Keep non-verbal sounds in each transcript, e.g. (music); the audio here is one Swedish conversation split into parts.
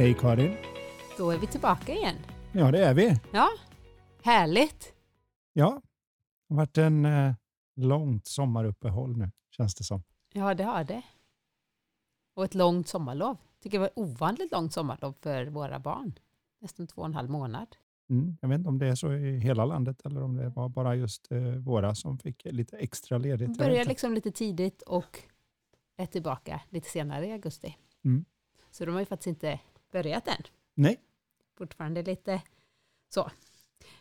Hej Karin. Då är vi tillbaka igen. Ja, det är vi. Ja, härligt. Ja, det har varit en eh, långt sommaruppehåll nu, känns det som. Ja, det har det. Och ett långt sommarlov. Tycker det var ovanligt långt sommarlov för våra barn. Nästan två och en halv månad. Mm. Jag vet inte om det är så i hela landet eller om det var bara just eh, våra som fick lite extra ledigt. Börjar liksom lite tidigt och är tillbaka lite senare i augusti. Mm. Så de har ju faktiskt inte börjat än. Nej, Fortfarande lite så.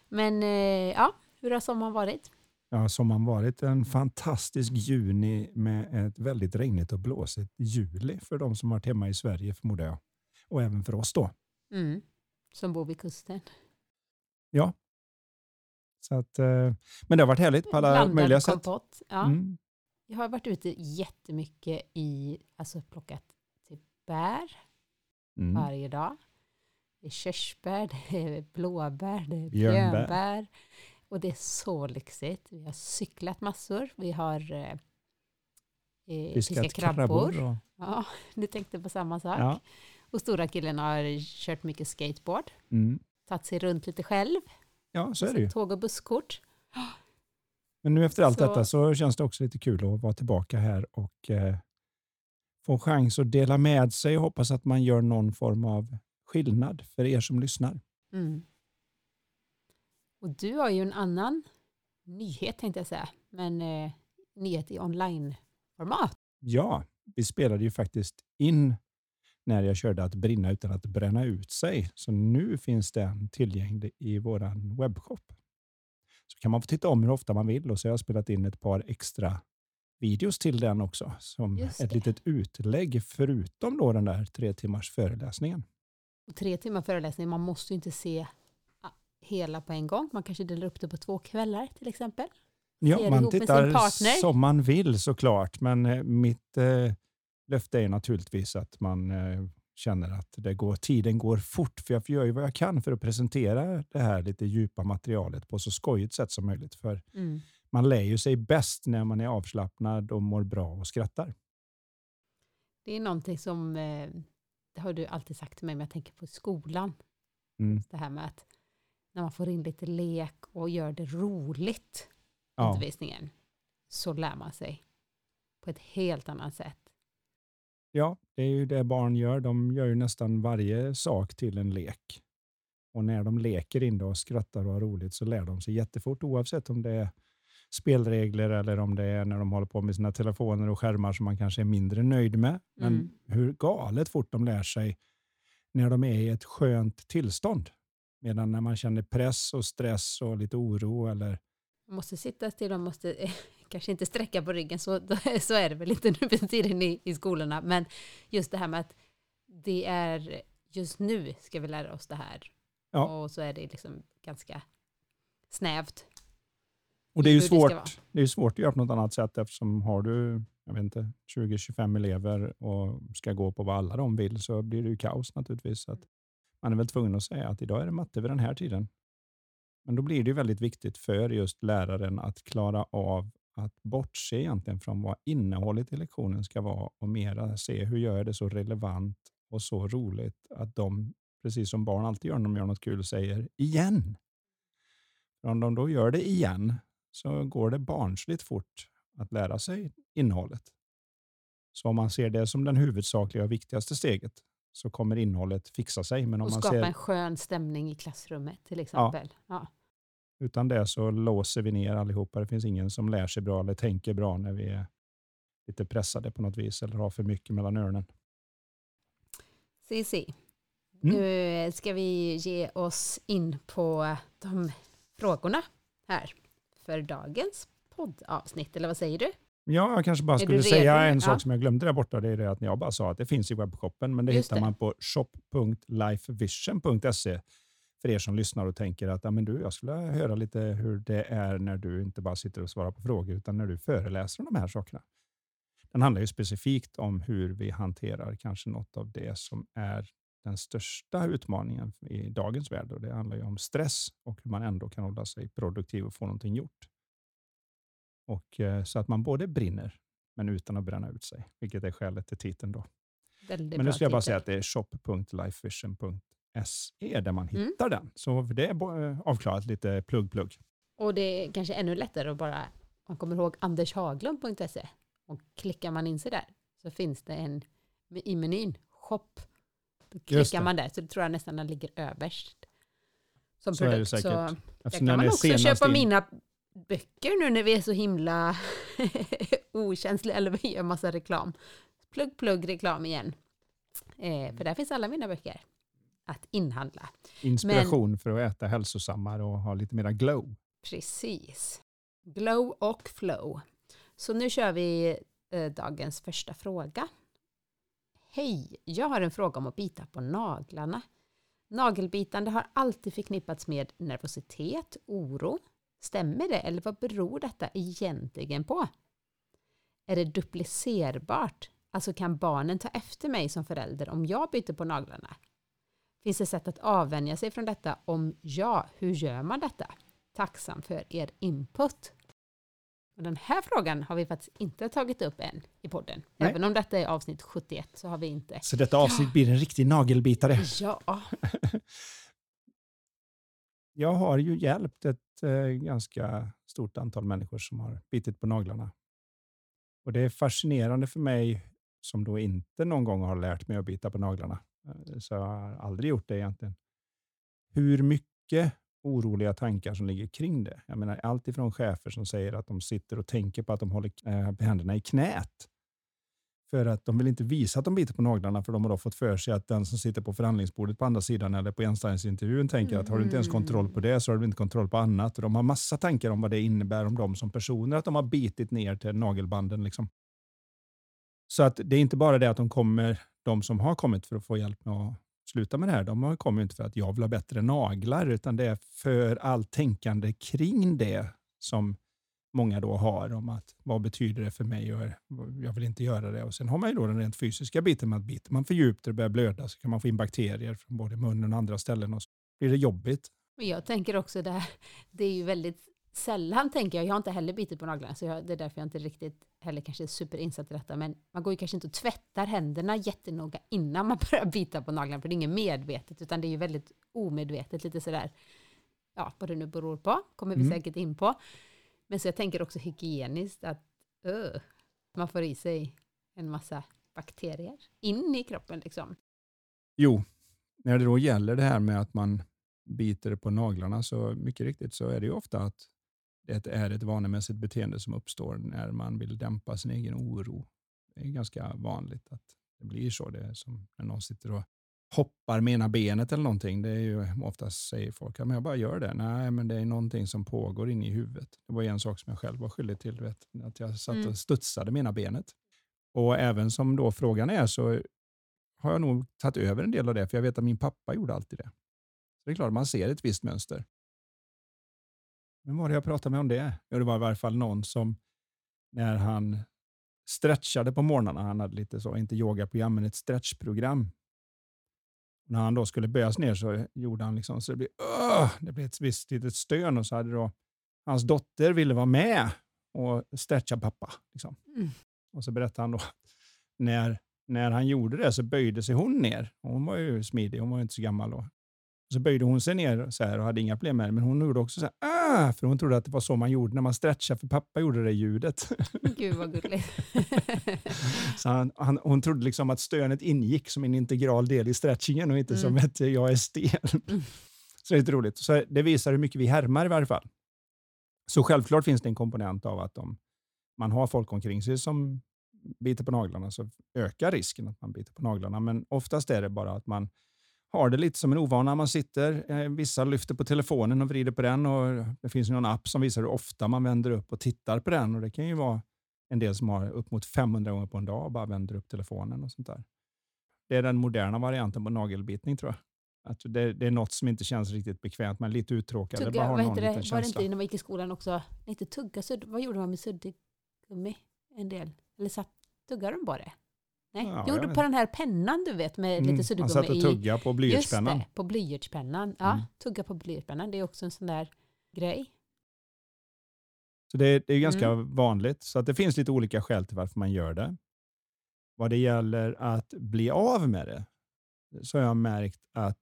Men eh, ja, hur har sommaren varit? ja, som har varit en fantastisk juni med ett väldigt regnigt och blåsigt juli för de som har varit hemma i Sverige förmodar jag. Och även för oss då. Mm. Som bor vid kusten. Ja. Så att, eh, men det har varit härligt på alla Blandad möjliga sätt. kompott. Ja. Mm. Jag har varit ute jättemycket i, alltså plockat typ bär Mm. varje dag. Det är körsbär, (laughs) det är blåbär, det är Björnbär. björnbär. Och det är så lyxigt. Vi har cyklat massor. Vi har eh, eh, fiskat Fiskat krabbor. krabbor. Och, (laughs) Ja, du tänkte på samma sak. ja. Och stora killen har kört mycket skateboard. Mm. Tagit sig runt lite själv. ja, så är det ju. Tåg och busskort. (gasps) Men nu efter allt Så- detta så känns det också lite kul att vara tillbaka här och eh, få chans att dela med sig och hoppas att man gör någon form av skillnad för er som lyssnar. Mm. Och du har ju en annan nyhet tänkte jag säga. Men eh, nyhet i online-format. Ja, vi spelade ju faktiskt in när jag körde att brinna utan att bränna ut sig. Så nu finns den tillgänglig i vår webbshop. Så kan man få titta om hur ofta man vill och så har jag spelat in ett par extra videos till den också som ett litet utlägg förutom då den där tre timmars föreläsningen. Och tre timmar föreläsning, man måste ju inte se ah, hela på en gång. Man kanske delar upp det på två kvällar till exempel. Ja, man tittar som man vill såklart, men eh, mitt eh, löfte är naturligtvis att man eh, känner att det går, tiden går fort, för jag gör ju vad jag kan för att presentera det här lite djupa materialet på så skojigt sätt som möjligt. För Mm. Man lär ju sig bäst när man är avslappnad och mår bra och skrattar. Det är någonting som, eh, det har du alltid sagt till mig, men jag tänker på skolan. Mm. Det här med att när man får in lite lek och gör det roligt, Ja. undervisningen, så lär man sig på ett helt annat sätt. ja, det är ju det barn gör. De gör ju nästan varje sak till en lek. Och när de leker in och skrattar och har roligt så lär de sig jättefort oavsett om det är spelregler eller om det är när de håller på med sina telefoner och skärmar som man kanske är mindre nöjd med. Men Mm. hur galet fort de lär sig när de är i ett skönt tillstånd. Medan när man känner press och stress och lite oro eller Man måste sitta still, man måste eh, (laughs) kanske inte sträcka på ryggen, så, (laughs) så är det väl inte nu för tiden i, i skolorna. Men just det här med att det är just nu ska vi lära oss det här. Ja. Och så är det liksom ganska snävt. Och det är ju hur det svårt, det är svårt att göra på något annat sätt eftersom har du jag vet inte, 20-25 elever och ska gå på vad alla de vill så blir det ju kaos naturligtvis. Så att man är väl tvungen att säga att idag är det matte vid den här tiden. Men då blir det ju väldigt viktigt för just läraren att klara av att bortse egentligen från vad innehållet i lektionen ska vara och mera se hur gör jag det så relevant och så roligt att de, precis som barn alltid gör när de gör något kul, säger igen. För om de då gör det igen så går det barnsligt fort att lära sig innehållet. Så om man ser det som den huvudsakliga och viktigaste steget så kommer innehållet fixa sig. Men om Och man skapa ser en skön stämning i klassrummet till exempel. Ja. utan det så låser vi ner allihopa. Det finns ingen som lär sig bra eller tänker bra när vi är lite pressade på något vis eller har för mycket mellan öronen. Si. Mm. Nu ska vi ge oss in på de frågorna här för dagens poddavsnitt, eller vad säger du? Ja, jag kanske bara Är skulle säga en Ja. sak som jag glömde där borta. Det är det att jag bara sa att det finns i webbshoppen, men det Just hittar det. man på shop.lifevision.se för er som lyssnar och tänker att ja, men du, jag skulle höra lite hur det är när du inte bara sitter och svarar på frågor, utan när du föreläser om de här sakerna. Den handlar ju specifikt om hur vi hanterar kanske något av det som är den största utmaningen i dagens värld. Och det handlar ju om stress och hur man ändå kan hålla sig produktiv och få någonting gjort. Och, eh, så att man både brinner, men utan att bränna ut sig, vilket är skälet till titeln. Då. Väldigt Men nu ska jag bara titel. säga att det är shop.lifevision.se där man Mm. hittar den. Så det är eh, avklarat lite plugg-plugg. Och det är kanske ännu lättare att bara, man kommer ihåg andershaglund.se och klickar man in sig där så finns det en i menyn, shop. Då klickar man där, så det tror jag nästan den ligger överst. Som Så är det produkt. Så där kan man också köpa in- mina böcker nu när vi är så himla (laughs) okänsliga, eller vi gör massa reklam. Plugg, plugg, reklam igen. Eh, för där finns alla mina böcker att inhandla. Inspiration för att äta hälsosammare och ha lite mera glow. Precis. Glow och flow. Så nu kör vi eh, dagens första fråga. Hej, jag har en fråga om att bita på naglarna. Nagelbitande har alltid förknippats med nervositet, oro. Stämmer det eller vad beror detta egentligen på? Är det duplicerbart? Alltså kan barnen ta efter mig som förälder om jag byter på naglarna? Finns det sätt att avvänja sig från detta? Om ja, hur gör man detta? Tacksam för er input. Och den här frågan har vi faktiskt inte tagit upp än i podden. Nej. Även om detta är avsnitt 71 så har vi inte. Så detta avsnitt blir en riktig nagelbitare. Ja, (laughs) Jag har ju hjälpt ett eh, ganska stort antal människor som har bitit på naglarna. Och det är fascinerande för mig som då inte någon gång har lärt mig att bita på naglarna. Eh, Så jag har aldrig gjort det egentligen. Hur mycket oroliga tankar som ligger kring det. Jag menar allt ifrån chefer som säger att de sitter och tänker på att de håller eh, händerna i knät. För att de vill inte visa att de biter på naglarna för de har då fått för sig att den som sitter på förhandlingsbordet på andra sidan eller på enställningsintervjun tänker att har du inte ens kontroll på det så har du inte kontroll på annat. Och de har massa tankar om vad det innebär om dem som personer, att de har bitit ner till nagelbanden. Liksom. Så att det är inte bara det att de kommer, de som har kommit för att få hjälp med att sluta med det här, de kommer inte för att jag vill ha bättre naglar, utan det är för allt tänkande kring det som många då har om att vad betyder det för mig och jag vill inte göra det. Och sen har man ju då den rent fysiska biten med att biter man för djupt och det börjar blöda så kan man få in bakterier från både munnen och andra ställen och så blir det jobbigt. men jag tänker också det här, det är ju väldigt sällan tänker jag, jag har inte heller bitit på naglarna så jag, det är därför jag inte riktigt heller kanske superinsatt i detta, men man går ju kanske inte och tvättar händerna jättenoga innan man (laughs) börjar bita på naglarna, för det är inget medvetet, utan det är ju väldigt omedvetet, lite sådär, ja, vad det nu beror på, kommer vi Mm. säkert in på. Men så jag tänker också hygieniskt att öh, man får i sig en massa bakterier in i kroppen liksom. Jo, när det då gäller det här med att man biter på naglarna så mycket riktigt så är det ju ofta att det är ett vanemässigt beteende som uppstår när man vill dämpa sin egen oro. Det är ganska vanligt att det blir så. Det är som när någon sitter och hoppar med ena benet eller någonting. Det är ju oftast säger folk att jag bara gör det. Nej, men det är någonting som pågår inne i huvudet. Det var en sak som jag själv var skyldig till. Vet, att jag satt Mm. och studsade med ena benet. Och även som då frågan är så har jag nog tagit över en del av det, för jag vet att min pappa gjorde alltid det. Så det är klart, man ser ett visst mönster. Vem var det jag pratade med om det? Jo, det var i varje fall någon som när han stretchade på morgnarna, han hade lite så, inte yogaprogram, men ett stretchprogram. När han då skulle böjas ner så gjorde han liksom så det blev, "Åh!" det blev ett visst litet stön och så hade då hans dotter ville vara med och stretcha pappa. Liksom. Mm. Och så berättade han då när, när han gjorde det så böjde sig hon ner. Hon var ju smidig, hon var ju inte så gammal då. Så böjde hon sig ner så här och hade inga problem med det. Men hon gjorde också så här, ah! för hon trodde att det var så man gjorde när man stretchade, för pappa gjorde det ljudet. (laughs) Gud vad gulligt. så han, han, hon trodde liksom att stönet ingick som en integral del i stretchingen och inte som Mm. ett jag är stel. Mm. Så det är lite roligt. Så det visar hur mycket vi härmar i varje fall. Så självklart finns det en komponent av att om man har folk omkring sig som biter på naglarna så ökar risken att man biter på naglarna. Men oftast är det bara att man har det lite som en ovana. Man sitter, eh, vissa lyfter på telefonen och vrider på den och det finns någon app som visar hur ofta man vänder upp och tittar på den. Och Det kan ju vara en del som har upp mot 500 gånger på en dag och bara vänder upp telefonen och sånt där. Det är den moderna varianten på nagelbitning tror jag. Att det, det är något som inte känns riktigt bekvämt, men lite uttråkad. Tugga, bara har någon det? liten Var det inte när man gick i skolan också? Inte tugga, sudd, vad gjorde man med suddgummi? En del. Eller satt, tuggade de bara det? Nej, Ja, vet på den här pennan du vet med lite Mm, suddgummi Man satt och i. tuggade på Just blyertspennan. det, på blyertspennan. Ja, Mm. tugga på blyertspennan. Det är också en sån där grej. Så det, det är ganska Mm. vanligt. Så att det finns lite olika skäl till varför man gör det. Vad det gäller att bli av med det så har jag märkt att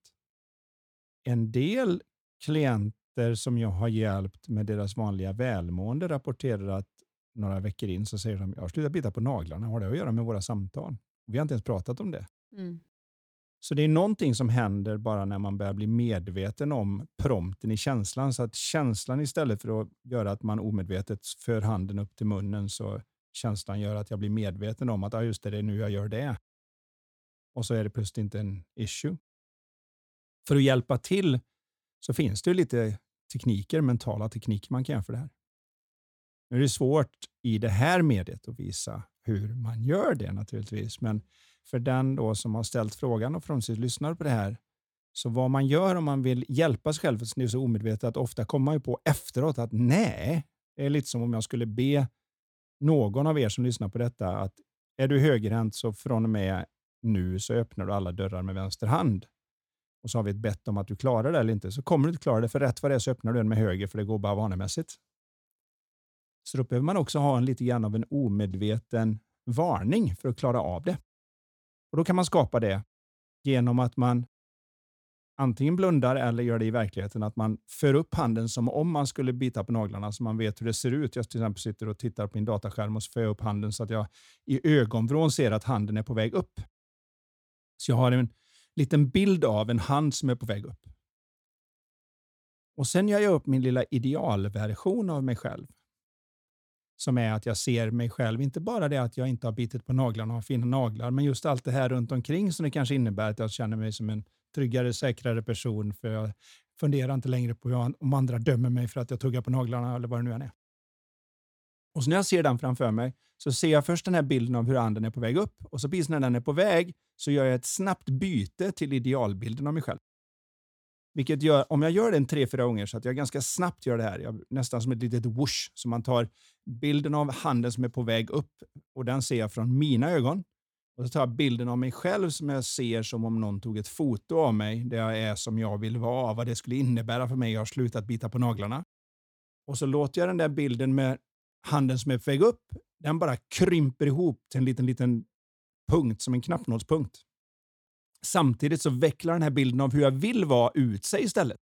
en del klienter som jag har hjälpt med deras vanliga välmående rapporterar att några veckor in så säger de jag har slutat bita på naglarna. Har det att göra med våra samtal? Vi har inte ens pratat om det. Mm. Så det är någonting som händer bara när man börjar bli medveten om prompten i känslan. Så att känslan istället för att göra att man omedvetet för handen upp till munnen så känslan gör att jag blir medveten om att ah, just det, det är nu jag gör det. Och så är det plötsligt inte en issue. För att hjälpa till så finns det lite tekniker, mentala tekniker man kan göra för det här. Nu är det svårt i det här mediet att visa hur man gör det naturligtvis, men för den då som har ställt frågan och förhoppningsvis lyssnar på det här, så vad man gör om man vill hjälpa sig själv, för det är så omedvetet att ofta kommer man ju på efteråt att nej, det är lite som om jag skulle be någon av er som lyssnar på detta att är du högerhänt så från och med nu så öppnar du alla dörrar med vänster hand. Och så har vi ett bett om att du klarar det eller inte. Så kommer du inte klara det, för rätt vad det är så öppnar du den med höger, för det går bara vanemässigt. Så då behöver man också ha en lite grann av en omedveten varning för att klara av det. Och Då kan man skapa det genom att man antingen blundar eller gör det i verkligheten, att man för upp handen som om man skulle bita på naglarna så man vet hur det ser ut. Jag till exempel sitter och tittar på min dataskärm och så för jag upp handen så att jag i ögonvrån ser att handen är på väg upp. Så jag har en liten bild av en hand som är på väg upp. Och Sen gör jag upp min lilla idealversion av mig själv. Som är att jag ser mig själv, inte bara det att jag inte har bitit på naglarna och har fina naglar, men just allt det här runt omkring som det kanske innebär att jag känner mig som en tryggare, säkrare person. För jag funderar inte längre på om andra dömer mig för att jag tuggar på naglarna eller vad det nu än är. Och så när jag ser den framför mig så ser jag först den här bilden av hur anden är på väg upp och så precis när den är på väg så gör jag ett snabbt byte till idealbilden av mig själv. Vilket gör, om jag gör den tre, fyra gånger så att jag ganska snabbt gör det här, jag, nästan som ett litet whoosh, så man tar bilden av handen som är på väg upp och den ser jag från mina ögon. Och så tar jag bilden av mig själv som jag ser som om någon tog ett foto av mig där jag är som jag vill vara, vad det skulle innebära för mig. Jag har slutat bita på naglarna. Och så låter jag den där bilden med handen som är på väg upp, den bara krymper ihop till en liten, liten punkt som en knappnålspunkt. Samtidigt så vecklar den här bilden av hur jag vill vara ut sig istället.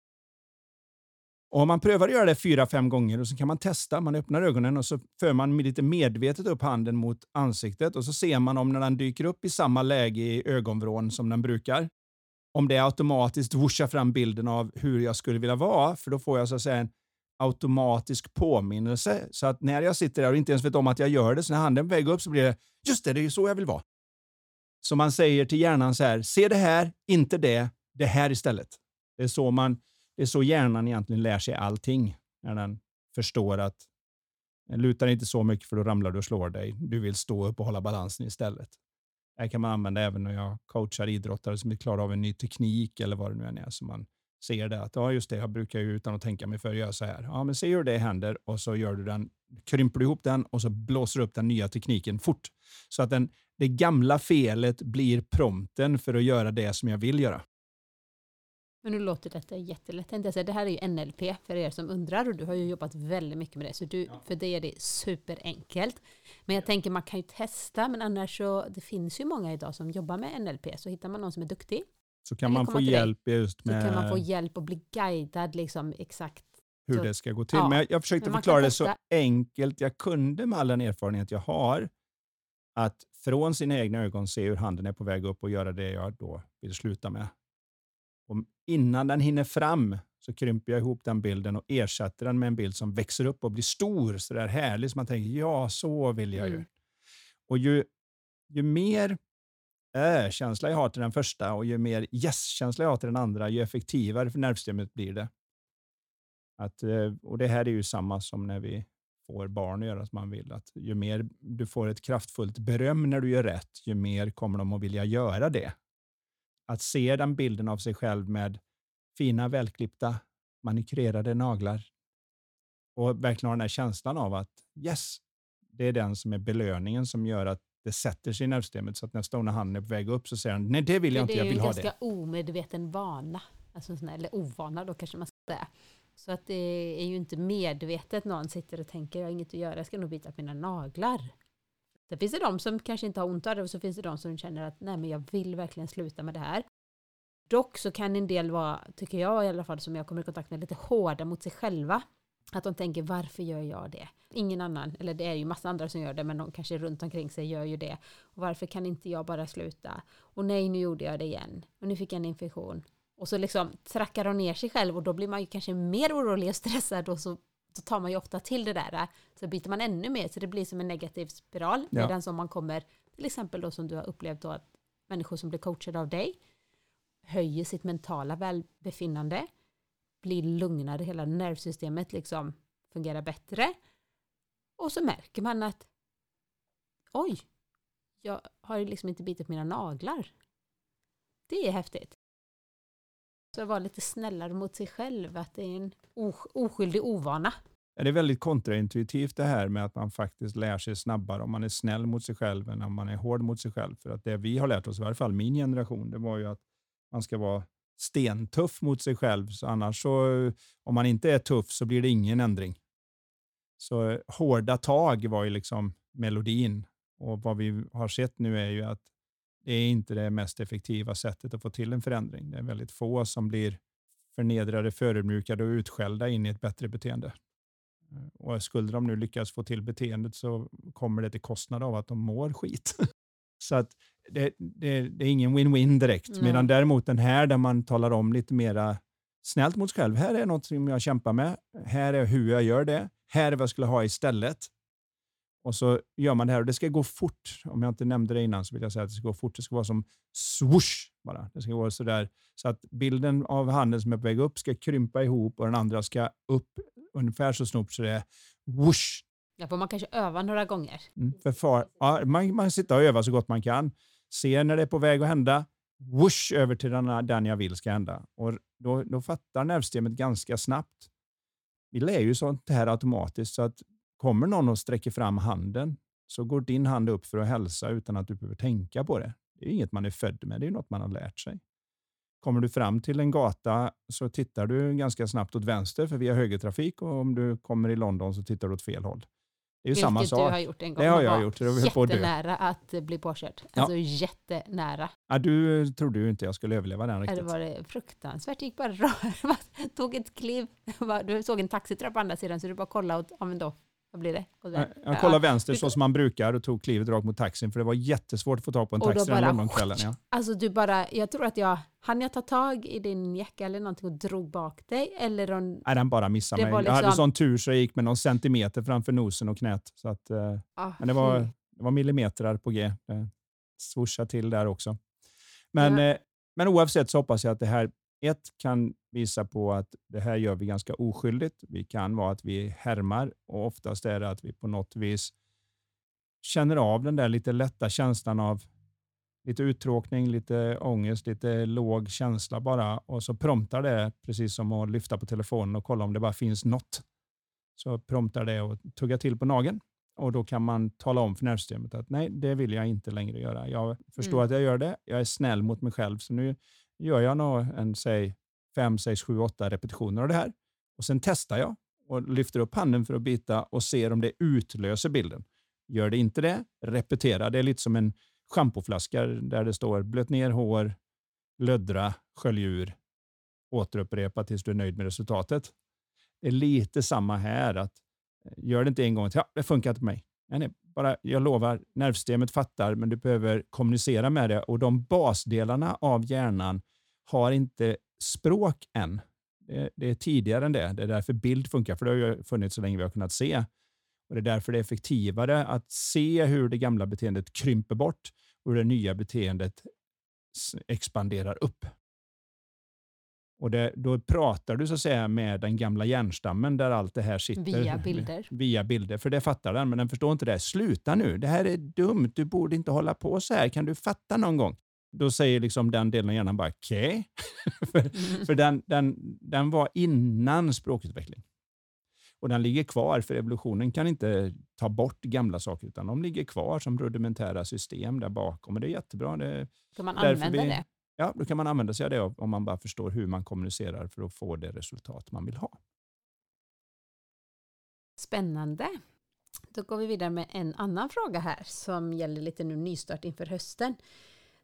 Och om man prövar att göra det fyra, fem gånger och så kan man testa. Man öppnar ögonen och så för man lite medvetet upp handen mot ansiktet och så ser man om när den dyker upp i samma läge i ögonvrån som den brukar. Om det automatiskt vuschar fram bilden av hur jag skulle vilja vara, för då får jag så att säga en automatisk påminnelse. Så att när jag sitter där och inte ens vet om att jag gör det, så när handen väger upp så blir det just det, det är ju så jag vill vara. Så man säger till hjärnan så här, se det här, inte det, det här istället. Det är så, man, det är så hjärnan egentligen lär sig allting. När den förstår att luta dig inte så mycket för då ramlar du och slår dig. Du vill stå upp och hålla balansen istället. Det här kan man använda även när jag coachar idrottare som vill klara av en ny teknik eller vad det nu än är. Så man ser det att ja, just det, jag brukar ju utan att tänka mig för göra så här. Ja, men se hur det händer och så gör du den, krymper du ihop den och så blåser du upp den nya tekniken fort. Så att den, det gamla felet blir prompten för att göra det som jag vill göra. Men nu låter detta jättelätt. Det här är ju NLP för er som undrar och du har ju jobbat väldigt mycket med det. Så du, för dig är det superenkelt. Men jag tänker man kan ju testa men annars så det finns ju många idag som jobbar med NLP. Så hittar man någon som är duktig Så kan man få till dig. hjälp just så kan man få med hjälp och bli guidad liksom exakt. hur det ska gå till. ja. Men jag, jag försökte förklara det så enkelt jag kunde med all den erfarenhet jag har. Att från sina egna ögon se hur handen är på väg upp och göra det jag då vill sluta med. Och innan den hinner fram så krymper jag ihop den bilden och ersätter den med en bild som växer upp och blir stor, så där härlig, så man tänker ja, så vill jag ju. Mm. Och ju, ju mer äh-känsla jag har till den första och ju mer yes-känsla jag har till den andra, ju effektivare för nervsystemet blir det. Att, eh, och det här är ju samma som när vi får barn att göra som man vill. Att ju mer du får ett kraftfullt beröm när du gör rätt, ju mer kommer de att vilja göra det. Att se den bilden av sig själv med fina, välklippta, manikurerade naglar och verkligen ha den här känslan av att yes, det är den som är belöningen som gör att det sätter sig i nervsystemet så att nästa gång när han är på väg upp så säger han nej det vill jag inte, jag vill ha det. Det är en ganska omedveten vana, alltså eller ovana då kanske man ska säga. Så att det är ju inte medvetet någon sitter och tänker jag har inget att göra, jag ska nog bita mina naglar. Sen finns det de som kanske inte har ont av det och så finns det de som känner att nej men jag vill verkligen sluta med det här. Dock så kan en del vara, tycker jag i alla fall som jag kommer i kontakt med, lite hårda mot sig själva. Att de tänker varför gör jag det? Ingen annan, eller det är ju massa andra som gör det, men de kanske runt omkring sig gör ju det. Och varför kan inte jag bara sluta? Och nej, nu gjorde jag det igen. Och nu fick jag en infektion. Och så liksom trackar de ner sig själv och då blir man ju kanske mer orolig och stressad och så då tar man ju ofta till det där. Så byter man ännu mer så det blir som en negativ spiral. Ja. Medan som man kommer, till exempel då som du har upplevt då att människor som blir coachade av dig höjer sitt mentala välbefinnande, blir lugnare, hela nervsystemet liksom fungerar bättre. Och så märker man att oj, jag har ju liksom inte bitit mina naglar. Det är häftigt. Så vara lite snällare mot sig själv, att det är en oskyldig ovana. Det är väldigt kontraintuitivt det här med att man faktiskt lär sig snabbare om man är snäll mot sig själv än om man är hård mot sig själv. För att det vi har lärt oss, i varje fall min generation, det var ju att man ska vara stentuff mot sig själv. Så annars så, om man inte är tuff så blir det ingen ändring. Så hårda tag var ju liksom melodin. Och vad vi har sett nu är ju att det är inte det mest effektiva sättet att få till en förändring. Det är väldigt få som blir förnedrade, förödmjukade och utskällda in i ett bättre beteende. Och skulle de nu lyckas få till beteendet så kommer det till kostnad av att de mår skit. (laughs) så att det, det, det är ingen win-win direkt. Nej. Medan däremot den här där man talar om lite mera snällt mot sig själv. Här är något som jag kämpar med. Här är hur jag gör det. Här är vad jag skulle ha istället. Och så gör man det här och det ska gå fort. Om jag inte nämnde det innan så vill jag säga att det ska gå fort. Det ska vara som swoosh bara. Det ska vara så där så att bilden av handen som är på väg upp ska krympa ihop och den andra ska upp ungefär så snabbt så det är whoosh. Ja, får man kanske öva några gånger. Mm, för far, ja, man, man sitter och övar så gott man kan. Ser när det är på väg att hända. Whoosh över till den, den jag vill ska hända. Och då, då fattar nervsystemet ganska snabbt. Vi lär ju sånt här automatiskt så att Kommer någon och sträcker fram handen så går din hand upp för att hälsa utan att du behöver tänka på det. Det är inget man är född med, det är något man har lärt sig. Kommer du fram till en gata så tittar du ganska snabbt åt vänster för vi har högertrafik och om du kommer i London så tittar du åt fel håll. Det är ju Vilket samma sak. du har gjort en gång. Det har jag gjort. Det jättenära att, bli påkörd. Alltså ja. jättenära. Ja, du trodde ju inte jag skulle överleva den riktigt. Det var det fruktansvärt. Det gick bara (laughs) rör. tog ett kliv. (laughs) Du såg en taxitrappa på andra sidan så du bara kollade och ja, men då vad blir det? Jag kollade vänster så som man brukar och tog klivet rakt mot taxin för det var jättesvårt att få tag på en taxi den Londonkvällen. Ja. (laughs) Alltså du bara, jag tror att jag, hann jag ta tag i din jacka eller någonting och drog bak dig? Eller om, Nej, den bara missade mig. Liksom... Jag hade liksom- sån tur så jag gick med någon centimeter framför nosen och knät. Så att, ah, men det var, det var millimeter på G. Swooshade till där också. Men, ja. eh, men oavsett så hoppas jag att det här ett kan visa på att det här gör vi ganska oskyldigt. Vi kan vara att vi härmar och oftast är det att vi på något vis känner av den där lite lätta känslan av lite uttråkning, lite ångest, lite låg känsla bara och så promptar det precis som att lyfta på telefonen och kolla om det bara finns något. Så promptar det och tugga till på nageln och då kan man tala om för nervsystemet att nej, det vill jag inte längre göra. Jag förstår mm. att jag gör det. Jag är snäll mot mig själv, så nu gör jag nog en, säg, fem, sex, sju, åtta repetitioner av det här. Och Sen testar jag och lyfter upp handen för att bita och ser om det utlöser bilden. Gör det inte det, repetera. Det är lite som en schampoflaska där det står blöt ner hår, löddra, skölj ur, återupprepa tills du är nöjd med resultatet. Det är lite samma här. att eh, Gör det inte en gång till, ja, det funkar inte på mig. Nej, nej, bara, jag lovar, nervsystemet fattar, men du behöver kommunicera med det. Och de basdelarna av hjärnan har inte språk än. Det, det är tidigare än det. Det är därför bild funkar, för det har ju funnits så länge vi har kunnat se. Och Det är därför det är effektivare att se hur det gamla beteendet krymper bort och hur det nya beteendet expanderar upp. Och det, då pratar du så att säga med den gamla hjärnstammen där allt det här sitter. Via bilder. (laughs) Via bilder, för det fattar den, men den förstår inte det. Sluta nu, det här är dumt, du borde inte hålla på så här, kan du fatta någon gång? Då säger liksom den delen av hjärnan bara okej. Okay. (laughs) för mm. för den, den, den var innan språkutveckling. Och den ligger kvar, för evolutionen kan inte ta bort gamla saker, utan de ligger kvar som rudimentära system där bakom. Och det är jättebra. Det, kan man använda vi, det? Ja, då kan man använda sig av det om man bara förstår hur man kommunicerar för att få det resultat man vill ha. Spännande. Då går vi vidare med en annan fråga här som gäller lite nu nystart inför hösten.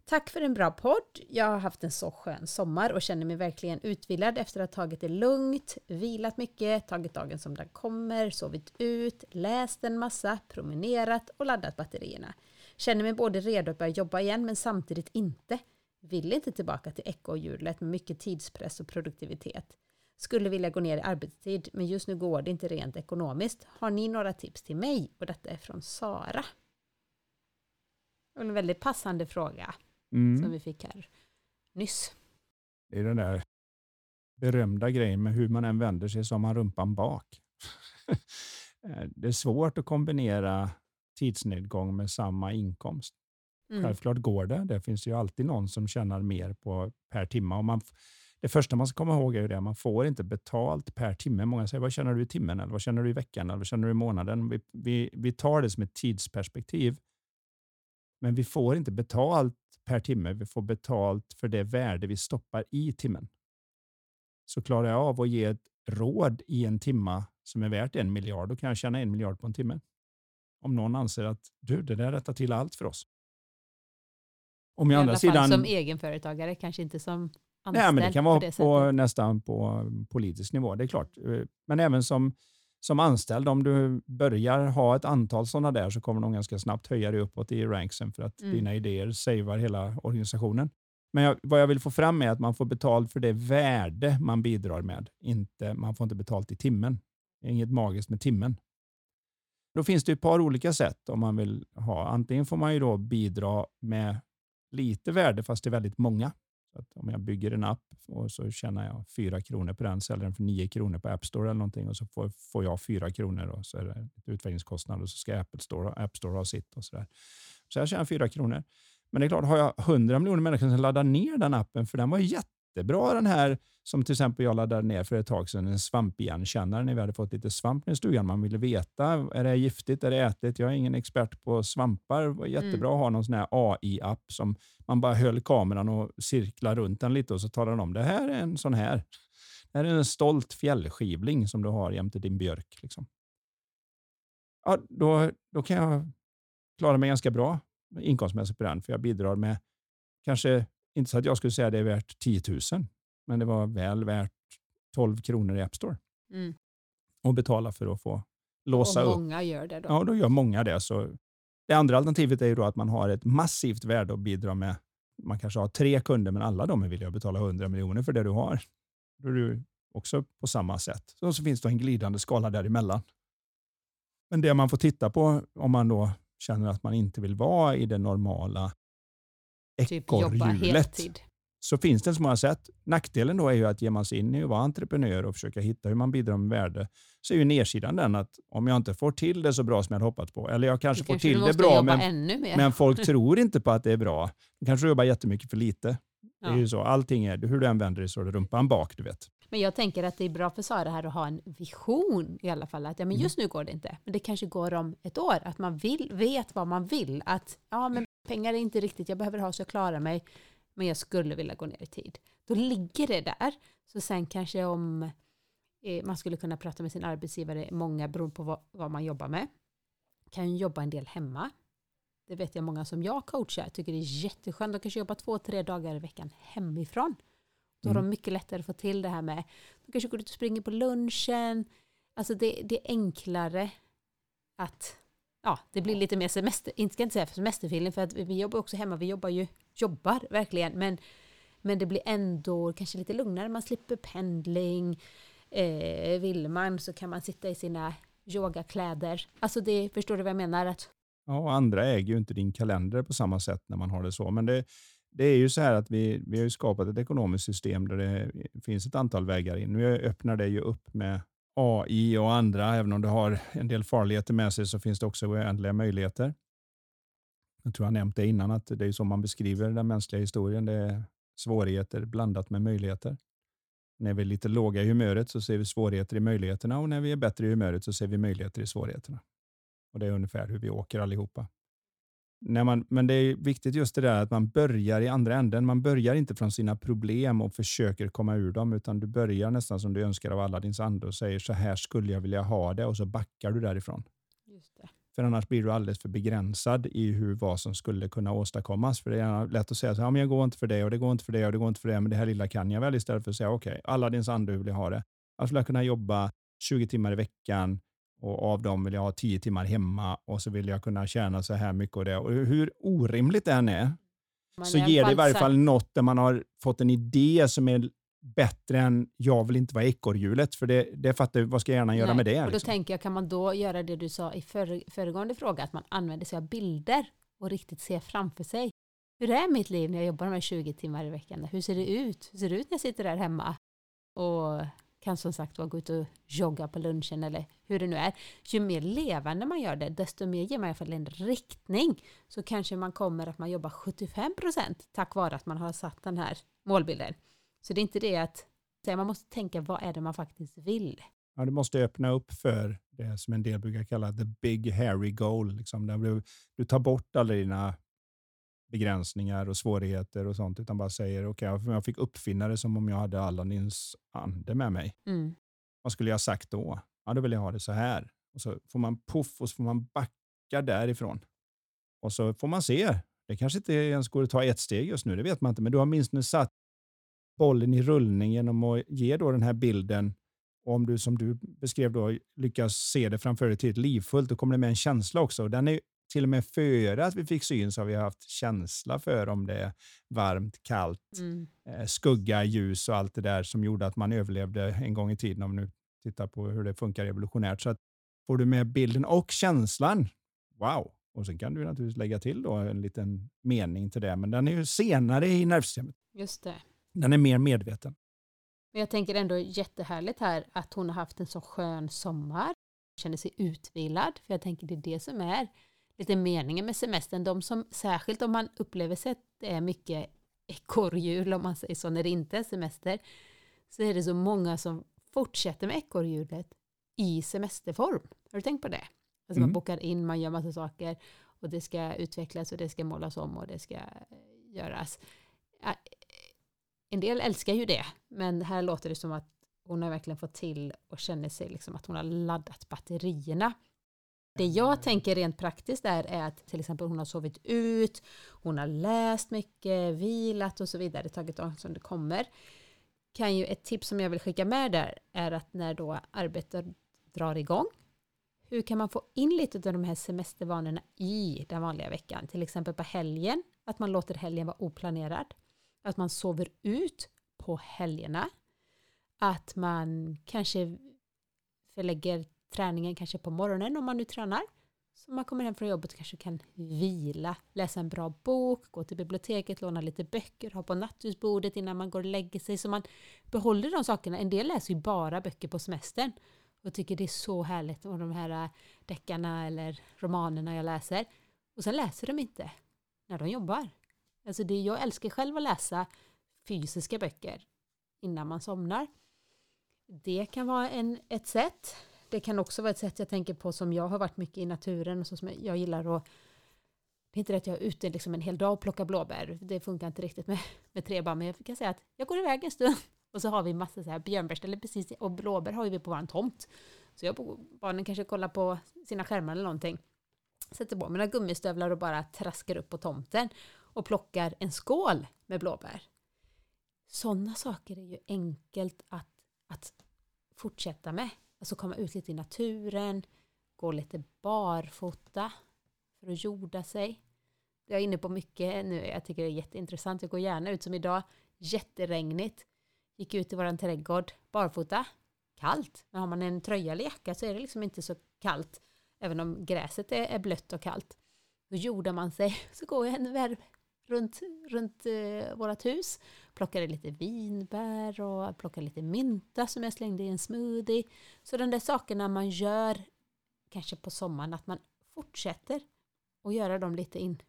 Tack för en bra podd. Jag har haft en så skön sommar och känner mig verkligen utvilad efter att ha tagit det lugnt, vilat mycket, tagit dagen som den kommer, sovit ut, läst en massa, promenerat och laddat batterierna. Känner mig både redo att börja jobba igen men samtidigt inte. Vill inte tillbaka till ekorrhjulet med mycket tidspress och produktivitet. Skulle vilja gå ner i arbetstid men just nu går det inte rent ekonomiskt. Har ni några tips till mig? Och detta är från Sara. En väldigt passande fråga mm. som vi fick här nyss. Det är den där berömda grejen med hur man än vänder sig så har man rumpan bak. (laughs) Eh, det är svårt att kombinera tidsnedgång med samma inkomst. Mm. Självklart går det. Det finns ju alltid någon som tjänar mer på per timme. Och man, det första man ska komma ihåg är att man får inte betalt per timme. Många säger, vad tjänar du i timmen? Eller vad tjänar du i veckan? Eller vad tjänar du i månaden? Vi, vi, vi tar det som ett tidsperspektiv. Men vi får inte betalt per timme. Vi får betalt för det värde vi stoppar i timmen. Så klarar jag av att ge ett råd i en timma som är värt en miljard, då kan jag tjäna en miljard på en timme. Om någon anser att du, det där rättar till allt för oss. Om I andra sidan, som egenföretagare, kanske inte som anställd. Nej, men det kan vara på, på nästan på politisk nivå, det är klart. Men även som, som anställd, om du börjar ha ett antal sådana där så kommer de ganska snabbt höja dig uppåt i ranksen för att mm. dina idéer savar hela organisationen. Men jag, vad jag vill få fram är att man får betalt för det värde man bidrar med. Inte, man får inte betalt i timmen. Det är inget magiskt med timmen. Då finns det ett par olika sätt om man vill ha. Antingen får man ju då bidra med lite värde fast det är väldigt många. Så om jag bygger en app och så tjänar jag fyra kronor på den, säljer den för nio kronor på App Store eller någonting och så får, får jag fyra kronor och så är det utvecklingskostnad och så ska Apple Store, App Store ha sitt och så där. Så jag tjänar fyra kronor. Men det är klart, har jag hundra miljoner människor som laddar ner den appen, för den var jättebra den här som till exempel jag laddade ner för ett tag sedan, en svampigenkännare när vi hade fått lite svamp i stugan. Man ville veta, är det giftigt, är det ätligt? Jag är ingen expert på svampar. Det var jättebra mm. att ha någon sån här AI-app som man bara höll kameran och cirklade runt den lite och så talade den om, det här är en sån här. Det här är en stolt fjällskivling som du har jämte din björk. Liksom. Ja, då, då kan jag klara mig ganska bra inkomstmässigt på den, för jag bidrar med kanske, inte så att jag skulle säga det är värt 10 000, men det var väl värt 12 kronor i App Store. Mm. Och betala för att få låsa upp. Och många upp. gör det då? Ja, då gör många det. Så det andra alternativet är ju då att man har ett massivt värde att bidra med. Man kanske har tre kunder, men alla de är villiga att betala 100 miljoner för det du har. Då är du också på samma sätt. Så, så finns det en glidande skala däremellan. Men det man får titta på om man då känner att man inte vill vara i det normala ekorrhjulet. Typ så finns det så många sätt. Nackdelen då är ju att ger man sig in i att vara entreprenör och försöka hitta hur man bidrar med värde, så är ju nedsidan den att om jag inte får till det så bra som jag hade hoppats på, eller jag kanske får kanske till det bra, men, men folk (laughs) tror inte på att det är bra, då kanske jobbar jättemycket för lite. Ja. Det är ju så. Allting är, hur du än vänder dig så är det rumpan bak, du vet. Men jag tänker att det är bra för Sara här att ha en vision i alla fall. Att ja, men mm. just nu går det inte, men det kanske går om ett år. Att man vill, vet vad man vill. Att ja, men pengar är inte riktigt, jag behöver ha så jag klarar mig men jag skulle vilja gå ner i tid. Då ligger det där. Så sen kanske om eh, man skulle kunna prata med sin arbetsgivare, många beroende på vad, vad man jobbar med, kan jobba en del hemma. Det vet jag många som jag coachar tycker det är jätteskönt. De kanske jobbar två, tre dagar i veckan hemifrån. Då har mm. de mycket lättare att få till det här med, de kanske går ut och springer på lunchen. Alltså det, det är enklare att, ja, det blir lite mer semester, inte ska inte säga semesterfeeling för att vi jobbar också hemma, vi jobbar ju jobbar verkligen. Men, men det blir ändå kanske lite lugnare. Man slipper pendling. Eh, vill man så kan man sitta i sina yogakläder. Alltså det, förstår du vad jag menar? Att... Ja, och andra äger ju inte din kalender på samma sätt när man har det så. Men det, det är ju så här att vi, vi har ju skapat ett ekonomiskt system där det finns ett antal vägar in. Nu öppnar det ju upp med AI och andra. Även om det har en del farligheter med sig så finns det också oändliga möjligheter. Jag tror jag nämnt det innan att det är så man beskriver den mänskliga historien. Det är svårigheter blandat med möjligheter. När vi är lite låga i humöret så ser vi svårigheter i möjligheterna och när vi är bättre i humöret så ser vi möjligheter i svårigheterna. Och Det är ungefär hur vi åker allihopa. När man, men det är viktigt just det där att man börjar i andra änden. Man börjar inte från sina problem och försöker komma ur dem, utan du börjar nästan som du önskar av alla din ande och säger så här skulle jag vilja ha det och så backar du därifrån. Just det. För annars blir du alldeles för begränsad i hur vad som skulle kunna åstadkommas. För det är lätt att säga så här, men jag går inte för det och det går inte för det och det går inte för det, men det här lilla kan jag väl istället för att säga okej, okay, alla din ande, hur vill jag ha det? Jag skulle kunna jobba 20 timmar i veckan och av dem vill jag ha 10 timmar hemma och så vill jag kunna tjäna så här mycket och det. Och hur orimligt det än är, man så ger det i varje fall något där man har fått en idé som är bättre än jag vill inte vara ekorrhjulet, för det, det fattar vad ska jag gärna göra Nej, med det? Och då liksom? tänker jag, kan man då göra det du sa i för, föregående fråga, att man använder sig av bilder och riktigt ser framför sig. Hur är mitt liv när jag jobbar med 20 timmar i veckan? Hur ser det ut? Hur ser det ut när jag sitter där hemma och kan som sagt var gå ut och jogga på lunchen eller hur det nu är. Ju mer levande man gör det, desto mer ger man i alla fall en riktning. Så kanske man kommer att man jobbar 75 procent tack vare att man har satt den här målbilden. Så det är inte det att man måste tänka vad är det man faktiskt vill. Ja, du måste öppna upp för det som en del brukar kalla the big hairy goal. Liksom, där du, du tar bort alla dina begränsningar och svårigheter och sånt, utan bara säger okej, okay, jag fick uppfinna det som om jag hade Aladins ande med mig. Mm. Vad skulle jag ha sagt då? Ja, då vill jag ha det så här. Och så får man puff och så får man backa därifrån. Och så får man se. Det kanske inte ens går att ta ett steg just nu, det vet man inte, men du har minst satt bollen i rullning genom att ge då den här bilden. Och om du som du beskrev då lyckas se det framför dig ett livfullt, då kommer det med en känsla också. Den är till och med före att vi fick syn så har vi haft känsla för om det är varmt, kallt, mm. Eh, skugga, ljus och allt det där som gjorde att man överlevde en gång i tiden om nu tittar på hur det funkar evolutionärt. Så att får du med bilden och känslan, wow! Och sen kan du naturligtvis lägga till då en liten mening till det, men den är ju senare i nervsystemet. Just det. Den är mer medveten. Men jag tänker ändå jättehärligt här att hon har haft en så skön sommar, känner sig utvilad, för jag tänker det är det som är lite meningen med semestern. De som, särskilt om man upplever sig att det är mycket ekorrhjul, om man säger så, när det inte är semester, så är det så många som fortsätter med ekorrhjulet i semesterform. Har du tänkt på det? Alltså mm. man bokar in, man gör massa saker och det ska utvecklas och det ska målas om och det ska göras. En del älskar ju det, men här låter det som att hon har verkligen fått till och känner sig liksom att hon har laddat batterierna det jag tänker rent praktiskt där är att till exempel hon har sovit ut, hon har läst mycket, vilat och så vidare, tagit av som det kommer. Kan ju ett tips som jag vill skicka med där är att när då arbetet drar igång, hur kan man få in lite av de här semestervanorna i den vanliga veckan? Till exempel på helgen, att man låter helgen vara oplanerad. Att man sover ut på helgerna. Att man kanske förlägger träningen kanske på morgonen om man nu tränar. Så man kommer hem från jobbet och kanske kan vila, läsa en bra bok, gå till biblioteket, låna lite böcker, ha på nattduksbordet innan man går och lägger sig. Så man behåller de sakerna. En del läser ju bara böcker på semestern och tycker det är så härligt och de här äh, deckarna eller romanerna jag läser. Och sen läser de inte när de jobbar. Alltså det, jag älskar själv att läsa fysiska böcker innan man somnar. Det kan vara en, ett sätt det kan också vara ett sätt jag tänker på som jag har varit mycket i naturen och så som jag gillar att det är inte det att jag är ute liksom en hel dag och plockar blåbär. Det funkar inte riktigt med, med tre barn. Men jag kan säga att jag går iväg en stund (laughs) och så har vi massa så här björnbärster precis och blåbär har vi på vår tomt. Så jag barnen kanske kollar på sina skärmar eller någonting. Sätter på mina gummistövlar och bara traskar upp på tomten och plockar en skål med blåbär. Sådana saker är ju enkelt att, att fortsätta med. Alltså komma ut lite i naturen, gå lite barfota för att jorda sig. Jag är inne på mycket nu, jag tycker det är jätteintressant. Jag går gärna ut som idag, jätteregnigt. Gick ut i våran trädgård barfota, kallt. Men har man en tröja eller jacka så är det liksom inte så kallt. Även om gräset är, blött och kallt. Då jordar man sig, (laughs) så går jag en runt, runt eh, vårt hus. Plockade lite vinbär och plockade lite mynta som jag slängde i en smoothie. Så de där sakerna man gör kanske på sommaren, att man fortsätter att göra dem lite in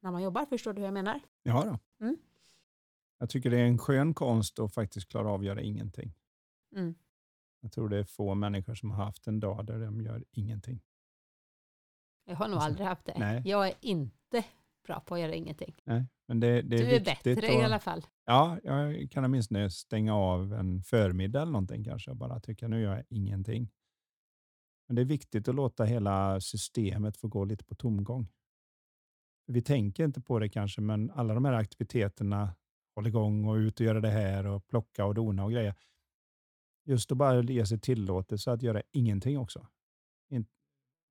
när man jobbar. Förstår du hur jag menar? Ja då. Mm. Jag tycker det är en skön konst att faktiskt klara av att göra ingenting. Mm. Jag tror det är få människor som har haft en dag där de gör ingenting. Jag har nog Alltså, aldrig haft det. nej. Jag är inte bra på att göra ingenting. Nej, men det, det är du är bättre i att- alla fall. Ja, jag kan åtminstone stänga av en förmiddag eller någonting kanske och bara tycka nu gör jag ingenting. Men det är viktigt att låta hela systemet få gå lite på tomgång. Vi tänker inte på det kanske, men alla de här aktiviteterna, hålla igång och ut och göra det här och plocka och dona och grejer. Just att bara ge sig tillåtelse att göra ingenting också.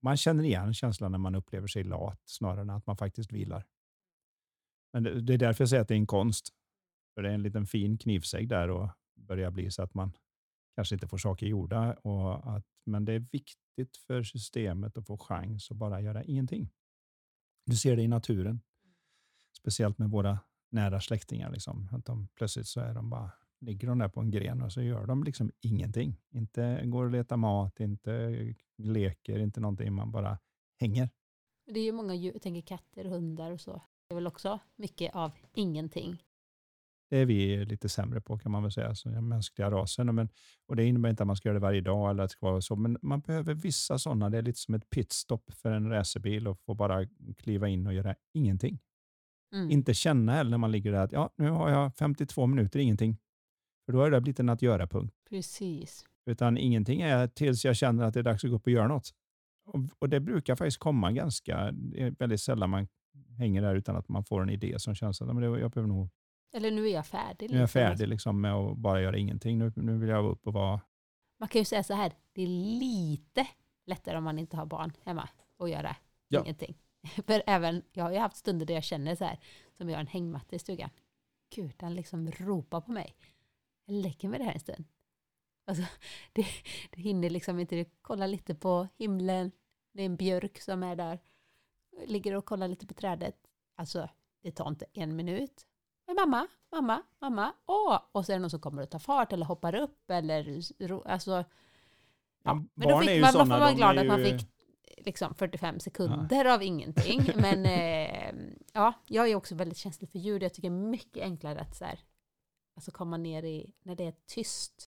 Man känner igen känslan när man upplever sig lat snarare än att man faktiskt vilar. Men det, det är därför jag säger att det är en konst. För det är en liten fin knivsägg där och börjar bli så att man kanske inte får saker gjorda. Och att, men det är viktigt för systemet att få chans att bara göra ingenting. Du ser det i naturen. Speciellt med våra nära släktingar. Liksom. Att de, plötsligt så är de bara, ligger de där på en gren och så gör de liksom ingenting. Inte går och letar mat, inte leker, inte någonting. Man bara hänger. Det är ju många djur, jag tänker katter, hundar och så. Det är väl också mycket av ingenting. Det är vi lite sämre på kan man väl säga, så den mänskliga rasen. Men, och det innebär inte att man ska göra det varje dag eller att det ska vara så, men man behöver vissa sådana. Det är lite som ett pitstop för en racerbil och få bara kliva in och göra ingenting. Mm. Inte känna heller när man ligger där att ja, nu har jag 52 minuter ingenting. För då har det blivit en att göra-punkt. Precis. Utan ingenting är tills jag känner att det är dags att gå upp och göra något. Och, och det brukar faktiskt komma ganska, det är väldigt sällan man hänger där utan att man får en idé som känns att "Ja, men det, jag behöver nog Eller nu är jag färdig. nu är jag liksom. färdig liksom med att bara göra ingenting. Nu, nu vill jag upp och vara... Man kan ju säga så här, det är lite lättare om man inte har barn hemma att göra Ja. ingenting. (laughs) För även, jag har ju haft stunder där jag känner så här, som jag har en hängmatta i stugan. Gud, den liksom ropar på mig. Jag lägger mig där en stund. Alltså, (laughs) det, det hinner liksom inte det kolla lite på himlen. Det är en björk som är där. Ligger och kollar lite på trädet. Alltså, det tar inte en minut. Men mamma, mamma, mamma, åh! Och så är det någon som kommer och tar fart eller hoppar upp eller alltså. Ja, Ja, men då fick ju man, man såna, får vara glad är att man ju- fick liksom 45 sekunder av ingenting. Men eh, ja, jag är också väldigt känslig för ljud. Jag tycker det är mycket enklare att så här, alltså komma ner i, när det är tyst.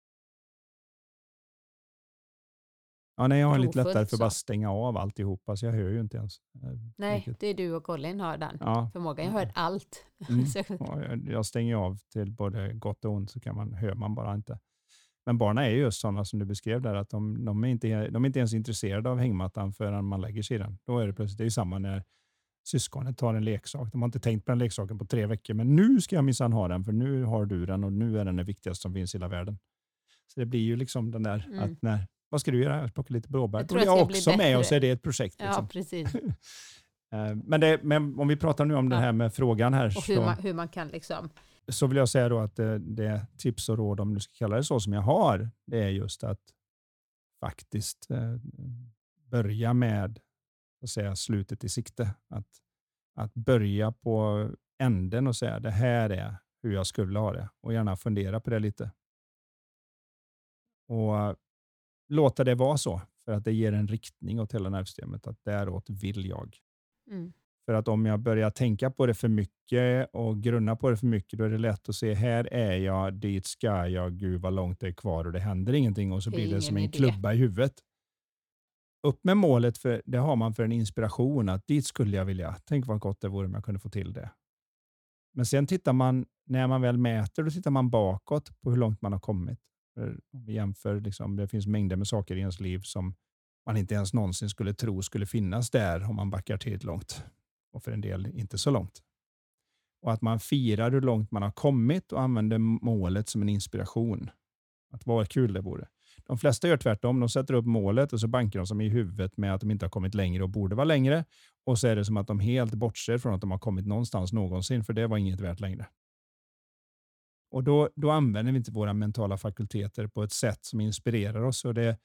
Ja, nej, jag har lite lättare för att bara stänga av alltihopa, så jag hör ju inte ens. eh, Nej, vilket- det är du och Colin har den Ja, förmågan. Jag hör allt. Mm. (laughs) Ja, jag- stänger av till både gott och ont, så kan man, hör man bara inte. Men barnen är ju just sådana som du beskrev där, att de, de, är inte, de är inte ens intresserade av hängmattan förrän man lägger sig i den. Då är det plötsligt, det är ju samma när syskonet tar en leksak. De har inte tänkt på den leksaken på tre veckor, men nu ska jag minsann ha den, för nu har du den och nu är den det viktigaste som finns i hela världen. Så det blir ju liksom den där, Mm. att när, vad ska du göra? Jag plockar lite blåbär. Jag tror jag jag också med och så är det ett projekt. ja, Liksom. precis. (laughs) Eh, Men, det, men om vi pratar nu om det Ja. här med frågan här, Och hur så, man, hur man kan liksom, så vill jag säga då att det, det tips och råd, om du ska kalla det så, som jag har, det är just att faktiskt eh, börja med att säga, slutet i sikte. Att, att börja på änden och säga det här är hur jag skulle ha det och gärna fundera på det lite. Och låta det vara så, för att det ger en riktning åt hela nervsystemet, att däråt vill jag. mm, För att om jag börjar tänka på det för mycket och grunna på det för mycket, då är det lätt att se, här är jag, dit ska jag, gud vad långt det är kvar och det händer ingenting och så Det blir det som en idé. klubba i huvudet. Upp med målet, för det har man för en inspiration, att dit skulle jag vilja. Tänk vad gott det vore om jag kunde få till det. Men sen tittar man, när man väl mäter, då tittar man bakåt på hur långt man har kommit. För om vi jämför, liksom, det finns mängder med saker i ens liv som man inte ens någonsin skulle tro skulle finnas där om man backar till långt och för en del inte så långt. Och att man firar hur långt man har kommit och använder målet som en inspiration. Att vad kul det vore. De flesta gör tvärtom. De sätter upp målet och så bankar de som i huvudet med att de inte har kommit längre och borde vara längre. Och så är det som att de helt bortser från att de har kommit någonstans någonsin, för det var inget värt längre. Och då, då använder vi inte våra mentala fakulteter på ett sätt som inspirerar oss. Och det,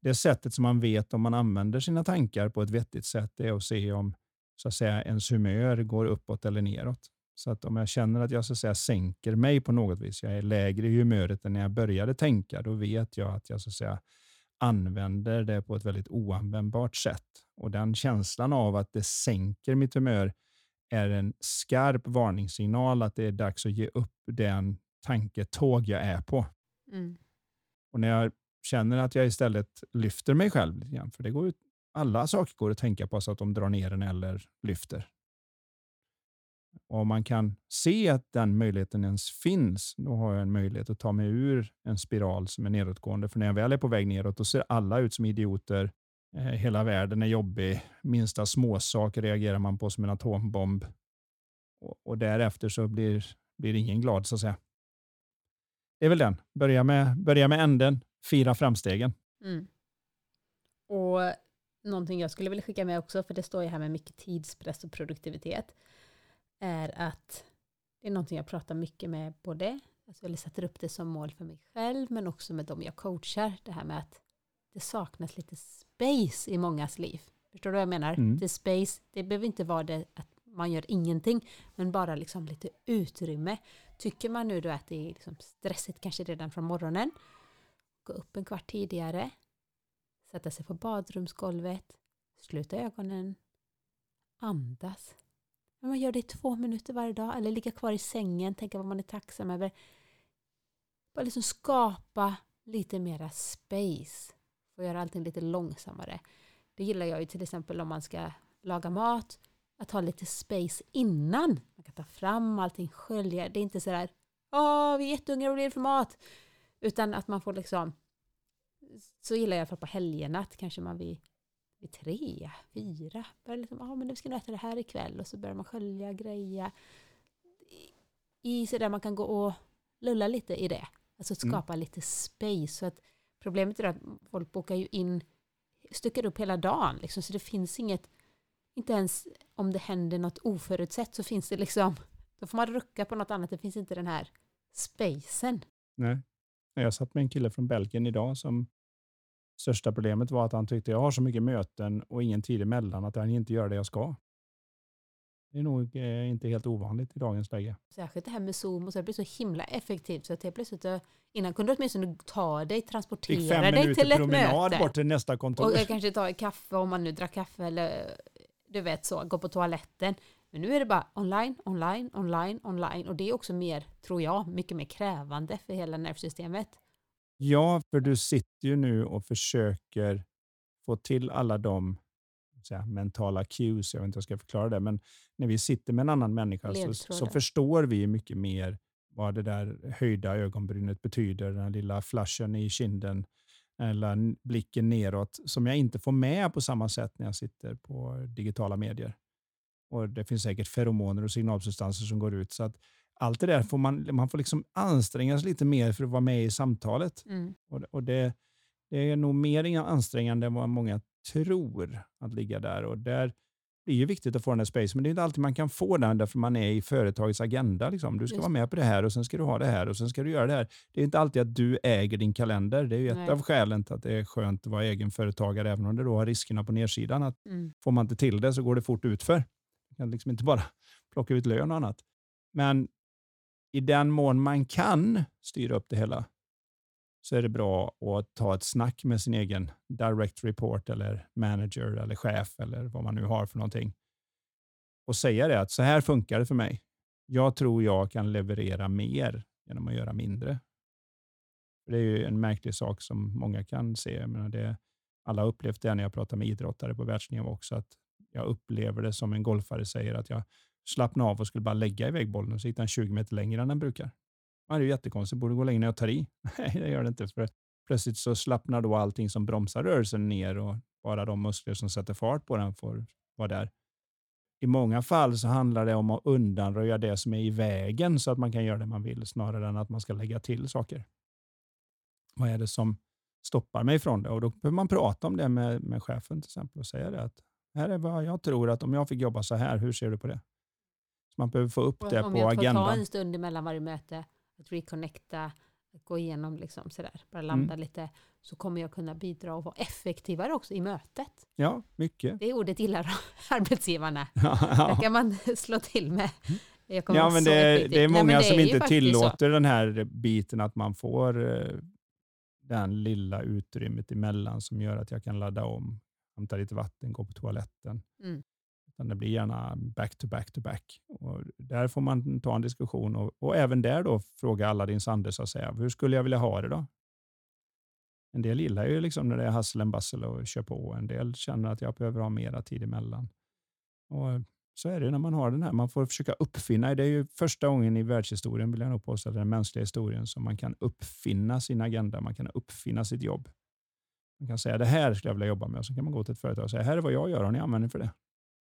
det sättet som man vet om man använder sina tankar på ett vettigt sätt är att se om så att säga, ens humör går uppåt eller neråt. Så att om jag känner att jag så att säga, sänker mig på något vis, jag är lägre i humöret än när jag började tänka, då vet jag att jag så att säga, använder det på ett väldigt oanvändbart sätt. Och den känslan av att det sänker mitt humör är en skarp varningssignal att det är dags att ge upp den tanketåg jag är på. Mm. Och när jag känner att jag istället lyfter mig själv lite grann, för det går ju, alla saker går att tänka på så att de drar ner en eller lyfter. Och om man kan se att den möjligheten ens finns, då har jag en möjlighet att ta mig ur en spiral som är nedåtgående. För när jag väl är på väg neråt, då ser alla ut som idioter. Eh, hela världen är jobbig. Minsta småsak reagerar man på som en atombomb. Och, och därefter så blir, blir ingen glad, så att säga. Det är väl den. Börja med, börja med änden, fira framstegen. Mm. Och någonting jag skulle vilja skicka med också, för det står ju här med mycket tidspress och produktivitet är att det är någonting jag pratar mycket med både, alltså, eller sätter upp det som mål för mig själv, men också med dem jag coachar. Det här med att det saknas lite space i mångas liv. Förstår du vad jag menar? Mm. Det space, det behöver inte vara det att man gör ingenting, men bara liksom lite utrymme. Tycker man nu då att det är liksom stressigt kanske redan från morgonen, gå upp en kvart tidigare, sätta sig på badrumsgolvet, sluta ögonen, andas, men man gör det i två minuter varje dag eller ligga kvar i sängen, tänka vad man är tacksam över. Bara liksom skapa lite mera space. Och göra allting lite långsammare. Det gillar jag ju till exempel om man ska laga mat. Att ha lite space innan. Man kan ta fram allting, skölja. Det är inte sådär Åh, vi är jättehungriga, vad blir det för mat? Utan att man får liksom så gillar jag i alla fall på helgerna att kanske man vill vid tre, fyra. Börjar liksom, ah, men nu ska jag äta det här ikväll och så börjar man skölja, greja. I så där man kan gå och lulla lite i det. Alltså att mm. skapa mm. lite space. Så att problemet är att folk bokar ju in, styckar upp hela dagen liksom, så det finns inget, inte ens om det händer något oförutsett så finns det liksom, då får man rucka på något annat, det finns inte den här spacen. Nej. Jag satt med en kille från Belgien idag som Största problemet var att han tyckte jag har så mycket möten och ingen tid emellan att han inte gör det jag ska. Det är nog eh, inte helt ovanligt i dagens läge. Särskilt det här med Zoom och så det blir så himla effektivt så att helt plötsligt eh, innan kunde du åtminstone ta dig, transportera dig till ett möte. bort till nästa kontor. Och kanske ta kaffe om man nu drack kaffe eller du vet så, gå på toaletten. Men nu är det bara online, online, online, online och det är också mer, tror jag, mycket mer krävande för hela nervsystemet. Ja, för du sitter ju nu och försöker få till alla de säga, mentala cues, jag vet inte hur jag ska förklara det, men när vi sitter med en annan människa så, så, förstår vi mycket mer vad det där höjda ögonbrynet betyder, den lilla flashen i kinden eller blicken neråt som jag inte får med på samma sätt när jag sitter på digitala medier. Och Det finns säkert feromoner och signalsubstanser som går ut. så att allt det där får man, man får liksom anstränga sig lite mer för att vara med i samtalet. Mm. Och, och det, det, är nog mer ansträngande än vad många tror att ligga där. Och där det är ju viktigt att få den där space, men det är inte alltid man kan få den därför man är i företagets agenda. Liksom. Du ska Just. vara med på det här och sen ska du ha det här och sen ska du göra det här. Det är inte alltid att du äger din kalender. Det är ju ett Nej. av skälen till att det är skönt att vara egenföretagare, även om det då har riskerna på nedsidan. Att mm. Får man inte till det så går det fort utför. Man kan liksom inte bara (laughs) plocka ut lön och annat. Men i den mån man kan styra upp det hela så är det bra att ta ett snack med sin egen direct report eller manager eller chef eller vad man nu har för någonting och säga det att så här funkar det för mig. Jag tror jag kan leverera mer genom att göra mindre. Det är ju en märklig sak som många kan se. Jag menar det, alla har upplevt det när jag pratar med idrottare på världsnivå också, att jag upplever det som en golfare säger att jag slappna av och skulle bara lägga iväg bollen och så hittade han 20 meter längre än den brukar. Det är ju jättekonstigt. borde gå längre när jag tar i. (laughs) Nej, det gör det inte. För plötsligt så slappnar då allting som bromsar rörelsen ner och bara de muskler som sätter fart på den får vara där. I många fall så handlar det om att undanröja det som är i vägen så att man kan göra det man vill snarare än att man ska lägga till saker. Vad är det som stoppar mig från det? Och Då behöver man prata om det med, med chefen till exempel och säga det att här är vad jag tror att om jag fick jobba så här, hur ser du på det? Man behöver få upp det på agendan. Om jag får ta en stund emellan varje möte, att reconnecta, att gå igenom liksom sådär, bara landa mm. lite. så kommer jag kunna bidra och vara effektivare också i mötet. Ja, mycket. Det ordet gillar (laughs) arbetsgivarna. (laughs) Ja, Det kan man (laughs) slå till med. Ja, men det, effektiv. det är Nej, många men det som är inte faktiskt så. tillåter den här biten att man får eh, den lilla utrymmet emellan som gör att jag kan ladda om, hämta lite vatten, gå på toaletten. Mm. Utan det blir gärna back to back to back. Och där får man ta en diskussion och, och även där då fråga alla din Sande så att säga. Hur skulle jag vilja ha det då? En del gillar ju liksom när det är hustle and bustle och kör på. En del känner att jag behöver ha mera tid emellan. Och så är det när man har den här. Man får försöka uppfinna. Det är ju första gången i världshistorien, vill jag nog påstå, den mänskliga historien, som man kan uppfinna sin agenda. Man kan uppfinna sitt jobb. Man kan säga det här skulle jag vilja jobba med och så kan man gå till ett företag och säga här är vad jag gör Har ni användning för det.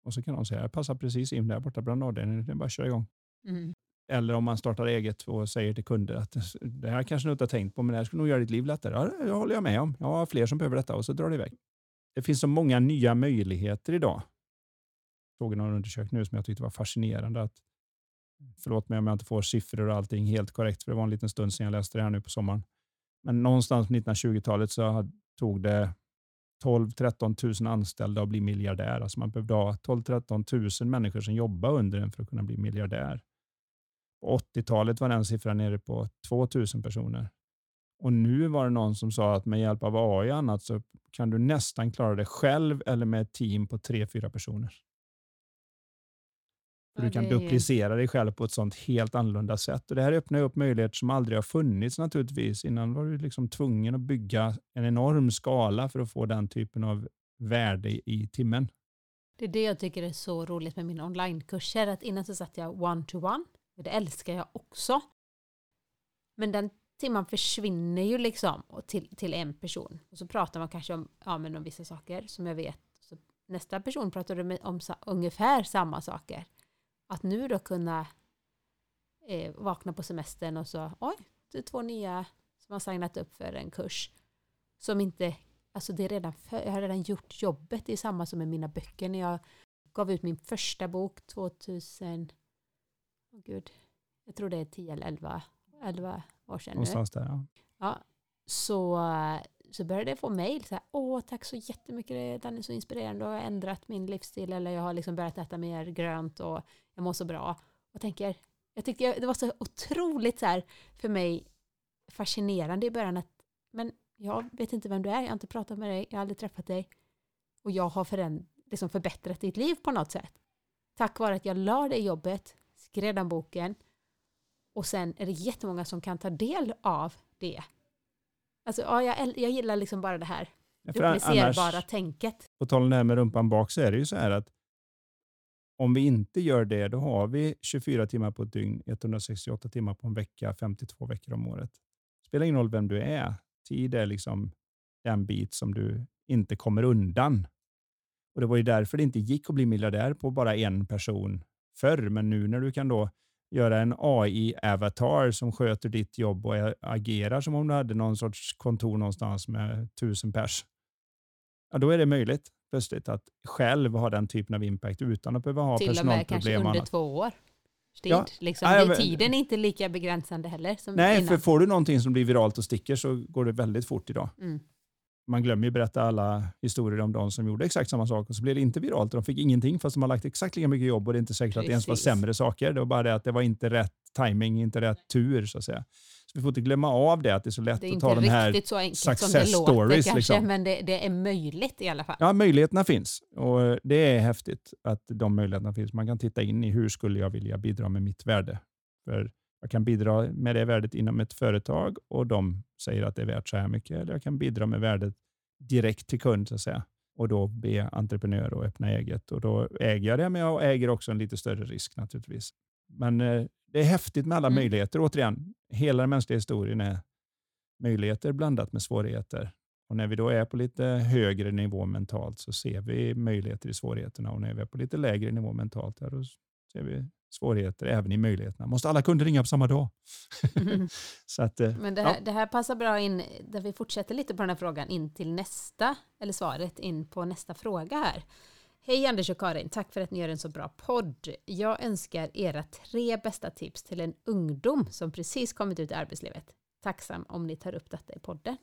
Och så kan de säga jag passar precis in där borta bland avdelningen. Det är bara att köra igång. Mm. Eller om man startar eget och säger till kunder att det här kanske du inte har tänkt på, men det här skulle nog göra ditt liv lättare. Ja, det håller jag med om. Jag har fler som behöver detta och så drar det iväg. Det finns så många nya möjligheter idag. Jag såg någon undersökning nu som jag tyckte var fascinerande. Att, förlåt mig om jag inte får siffror och allting helt korrekt, för det var en liten stund sedan jag läste det här nu på sommaren. Men någonstans på 1920-talet så tog det 12-13 000 anställda och bli miljardär. Alltså man behövde ha 12-13 000 människor som jobbade under en för att kunna bli miljardär. På 80-talet var den siffran nere på 2 000 personer. Och nu var det någon som sa att med hjälp av AI och annat så kan du nästan klara det själv eller med ett team på 3-4 personer. Ja, du kan duplicera dig själv på ett sånt helt annorlunda sätt. Och Det här öppnar upp möjligheter som aldrig har funnits naturligtvis. Innan var du liksom tvungen att bygga en enorm skala för att få den typen av värde i- timmen. Det är det jag tycker är så roligt med mina onlinekurser. Att innan så satt jag one-to-one. och Det älskar jag också. Men den timman försvinner ju liksom till, till en person. Och så pratar man kanske om, ja, men om vissa saker som jag vet. Så nästa person pratar med- om sa, ungefär samma saker. Att nu då kunna eh, vakna på semestern och så, oj, det är två nya som har signat upp för en kurs. Som inte, alltså det är redan för, jag har redan gjort jobbet. Det är samma som med mina böcker. När jag gav ut min första bok 2000, åh gud, jag tror det är 10 eller 11, 11 år sedan nu. Någonstans där. Ja. Ja, så, så började jag få mejl så här, åh tack så jättemycket, den är så inspirerande och har ändrat min livsstil eller jag har liksom börjat äta mer grönt och jag mår så bra. Och tänker, jag tyckte jag- det var så otroligt så här för mig fascinerande i början att, men jag vet inte vem du är, jag har inte pratat med dig, jag har aldrig träffat dig och jag har föränd- liksom förbättrat ditt liv på något sätt. Tack vare att jag la det i jobbet, skrev den boken och sen är det jättemånga som kan ta del av det. Alltså, ja, jag, jag gillar liksom bara det här duplicerbara annars, tänket. på tal om det här med rumpan bak så är det ju så här att om vi inte gör det, då har vi 24 timmar på ett dygn, 168 timmar på en vecka, 52 veckor om året. Det spelar ingen roll vem du är. Tid är liksom den bit som du inte kommer undan. Och Det var ju därför det inte gick att bli miljardär på bara en person förr. Men nu när du kan då göra en AI-avatar som sköter ditt jobb och agerar som om du hade någon sorts kontor någonstans med tusen pers. Ja, då är det möjligt plötsligt att själv ha den typen av impact utan att behöva ha Till och med kanske personalproblem under annat. två år. Tid. Ja. Liksom, Ja, men- tiden är inte lika begränsande heller Nej, innan. för får du någonting som blir viralt och sticker så går det väldigt fort idag. Mm. Man glömmer ju berätta alla historier om de som gjorde exakt samma sak och så blev det inte viralt och de fick ingenting fast de har lagt exakt lika mycket jobb och det är inte säkert att det ens var Precis. sämre saker. Det var bara det att det var inte rätt timing, inte rätt tur så att säga. Så vi får inte glömma av det att det är så lätt Det är att ta de här success låter stories, kanske, liksom. men det, det är möjligt i alla fall. Ja, möjligheterna finns och det är häftigt att de möjligheterna finns. Man kan titta in i hur skulle jag vilja bidra med mitt värde. För jag kan bidra med det värdet inom ett företag och de säger att det är värt så här mycket. Eller jag kan bidra med värdet direkt till kund så att säga. Och då bli entreprenör och öppna eget. Och då äger jag det, men jag äger också en lite större risk naturligtvis. Men eh, det är häftigt med alla Mm. möjligheter. Återigen, hela den mänskliga historien är möjligheter blandat med svårigheter. Och när vi då är på lite högre nivå mentalt så ser vi möjligheter i svårigheterna och när vi är på lite lägre nivå mentalt här, då ser vi svårigheter även i möjligheterna. Måste alla kunder ringa på samma dag? Mm. (laughs) så att, eh, Men det här, det här passar bra in, där vi fortsätter lite på den här frågan, in till nästa, eller svaret in på nästa fråga här. Hej Anders och Karin, tack för att ni gör en så bra podd. Jag önskar era tre bästa tips till en ungdom som precis kommit ut i arbetslivet. Tacksam om ni tar upp detta i podden.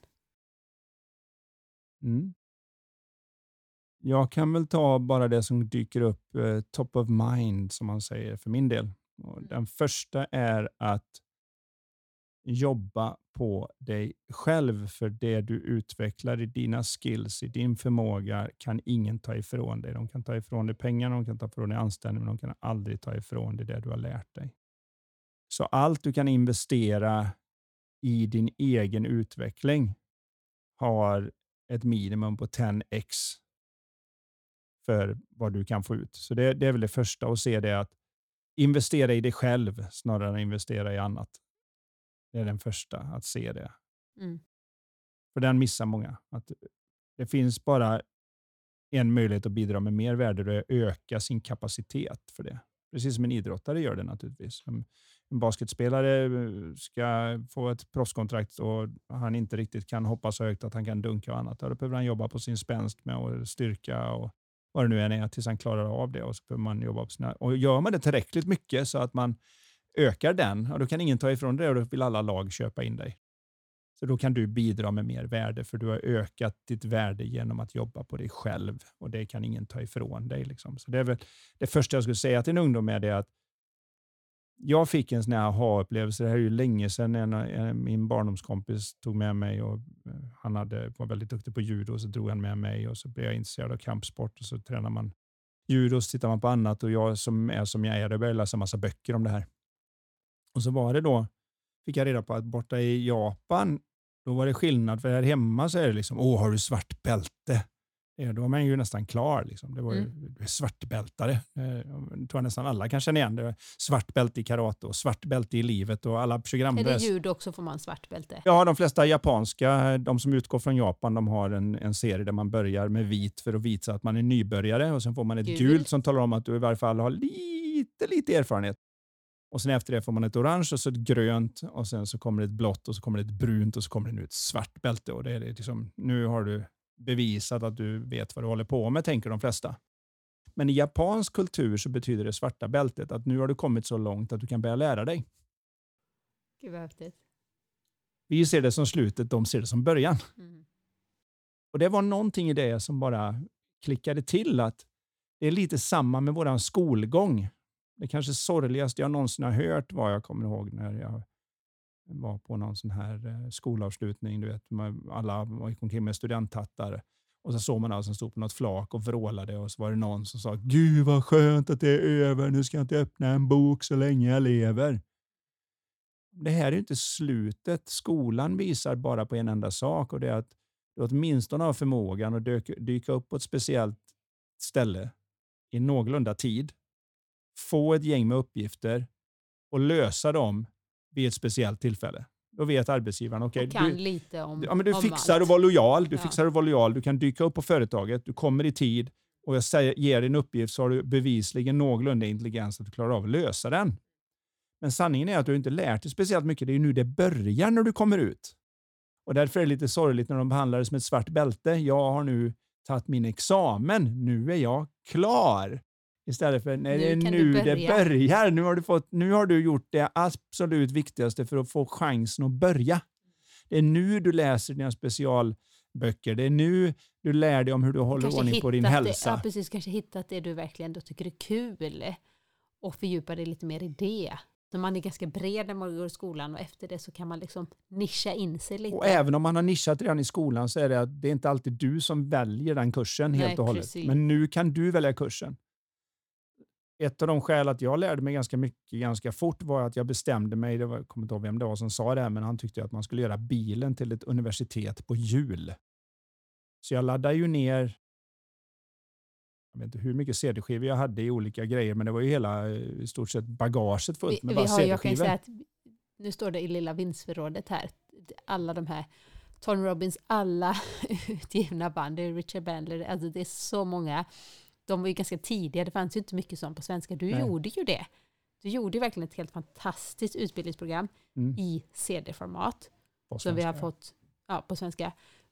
Mm. Jag kan väl ta bara det som dyker upp eh, top of mind, som man säger för min del. Och Mm. den första är att jobba på dig själv, för det du utvecklar i dina skills, i din förmåga, kan ingen ta ifrån dig. De kan ta ifrån dig pengar, de kan ta ifrån dig anställning, men de kan aldrig ta ifrån dig det du har lärt dig. Så allt du kan investera i din egen utveckling har ett minimum på 10x för vad du kan få ut. Så det, det är väl det första att se det att investera i dig själv snarare än investera i annat. Det är den första, att se det. Mm. För den missar många. Att det finns bara en möjlighet att bidra med mer värde och öka sin kapacitet för det. Precis som en idrottare gör det naturligtvis. En, en basketspelare eh, ska få ett proffskontrakt och han inte riktigt kan hoppa så högt att han kan dunka och annat. Då behöver han jobba på sin spänst med och styrka och vad det nu än är tills han klarar av det. Och så behöver man jobba på sina, och gör man det tillräckligt mycket så att man ökar den, och då kan ingen ta ifrån dig och då vill alla lag köpa in dig. Så då kan du bidra med mer värde för du har ökat ditt värde genom att jobba på dig själv och det kan ingen ta ifrån dig. Liksom. Så det är väl det första jag skulle säga till en ungdom är det att jag fick en sån här aha-upplevelse, det här är ju länge sedan, en, en, min barndomskompis tog med mig och eh, han hade, var väldigt duktig på judo och så drog han med mig och så blev jag intresserad av kampsport och så tränar man judo och så tittar man på annat och jag som är som jag är, jag började läsa massa böcker om det här. Och så var det då, fick jag reda på att borta i Japan, då var det skillnad, för här hemma så är det liksom, åh, har du svart bälte? Ja, då är man ju nästan klar. Liksom. Det var ju är svartbältare. Eh, Jag tror nästan alla kan känna igen det. Svart bälte i karate och svart bälte i livet och alla Är det judo också får man svart bälte? Ja, de flesta japanska, de som utgår från Japan, de har en, en serie där man börjar med vit för att visa att man är nybörjare och sen får man ett Gul. gult som talar om att du i varje fall har lite, lite erfarenhet. Och sen efter det får man ett orange och så ett grönt och sen så kommer det ett blått och så kommer det ett brunt och så kommer det nu ett svart bälte och det är det liksom, nu har du bevisat att du vet vad du håller på med, tänker de flesta. Men i japansk kultur så betyder det svarta bältet att nu har du kommit så långt att du kan börja lära dig. Gud vad häftigt. Vi ser det som slutet, de ser det som början. Mm. Och det var någonting i det som bara klickade till att det är lite samma med våran skolgång. Det kanske sorgligaste jag någonsin har hört var jag kommer ihåg när jag var på någon sån här eh, skolavslutning. Du vet, alla gick omkring med studenthattar och så såg man alla som stod på något flak och vrålade och så var det någon som sa Gud vad skönt att det är över, nu ska jag inte öppna en bok så länge jag lever. Det här är ju inte slutet. Skolan visar bara på en enda sak och det är att du åtminstone har förmågan att dyka, dyka upp på ett speciellt ställe i någorlunda tid, få ett gäng med uppgifter och lösa dem vid ett speciellt tillfälle. Då vet arbetsgivaren, okej, Och kan du, lite om ja, men du fixar allt. att vara lojal, du Ja. fixar att vara lojal, du kan dyka upp på företaget, du kommer i tid och jag säger, ger dig en uppgift så har du bevisligen någorlunda intelligens att du klarar av att lösa den. Men sanningen är att du inte lärt dig speciellt mycket. Det är ju nu det börjar när du kommer ut. Och därför är det lite sorgligt när de behandlar det som ett svart bälte. Jag har nu tagit min examen. Nu är jag klar. Istället för nej, Nu det är du nu det börja. börjar. Nu har, du fått, nu har du gjort det absolut viktigaste för att få chansen att börja. Det är nu du läser dina specialböcker. Det är nu du lär dig om hur du håller Kanske ordning på din hälsa. Det, ja, precis. Kanske hittat det du verkligen då tycker är kul och fördjupa dig lite mer i det. När man är ganska bred när man går i skolan och efter det så kan man liksom nischa in sig lite. Och även om man har nischat redan i skolan så är det att det är inte alltid du som väljer den kursen helt Nej, och hållet. precis. Men nu kan du välja kursen. Ett av de skäl att jag lärde mig ganska mycket ganska fort var att jag bestämde mig, det var, jag kommer inte ihåg vem det var som sa det här, men han tyckte att man skulle göra bilen till ett universitet på hjul. Så jag laddade ju ner jag vet inte hur mycket CD-skivor jag hade i olika grejer, men det var ju hela eh, i stort sett bagaget fullt vi, med vi bara har, jag kan säga att nu står det i lilla vinstförrådet här, alla de här Tony Robbins alla (laughs) utgivna band, det är Richard Bandler, alltså det är så många. De var ju ganska tidiga, det fanns ju inte mycket sånt på svenska. Du Nej. gjorde ju det. Du gjorde ju verkligen ett helt fantastiskt utbildningsprogram Mm, i CD-format. som vi har fått ja, på svenska.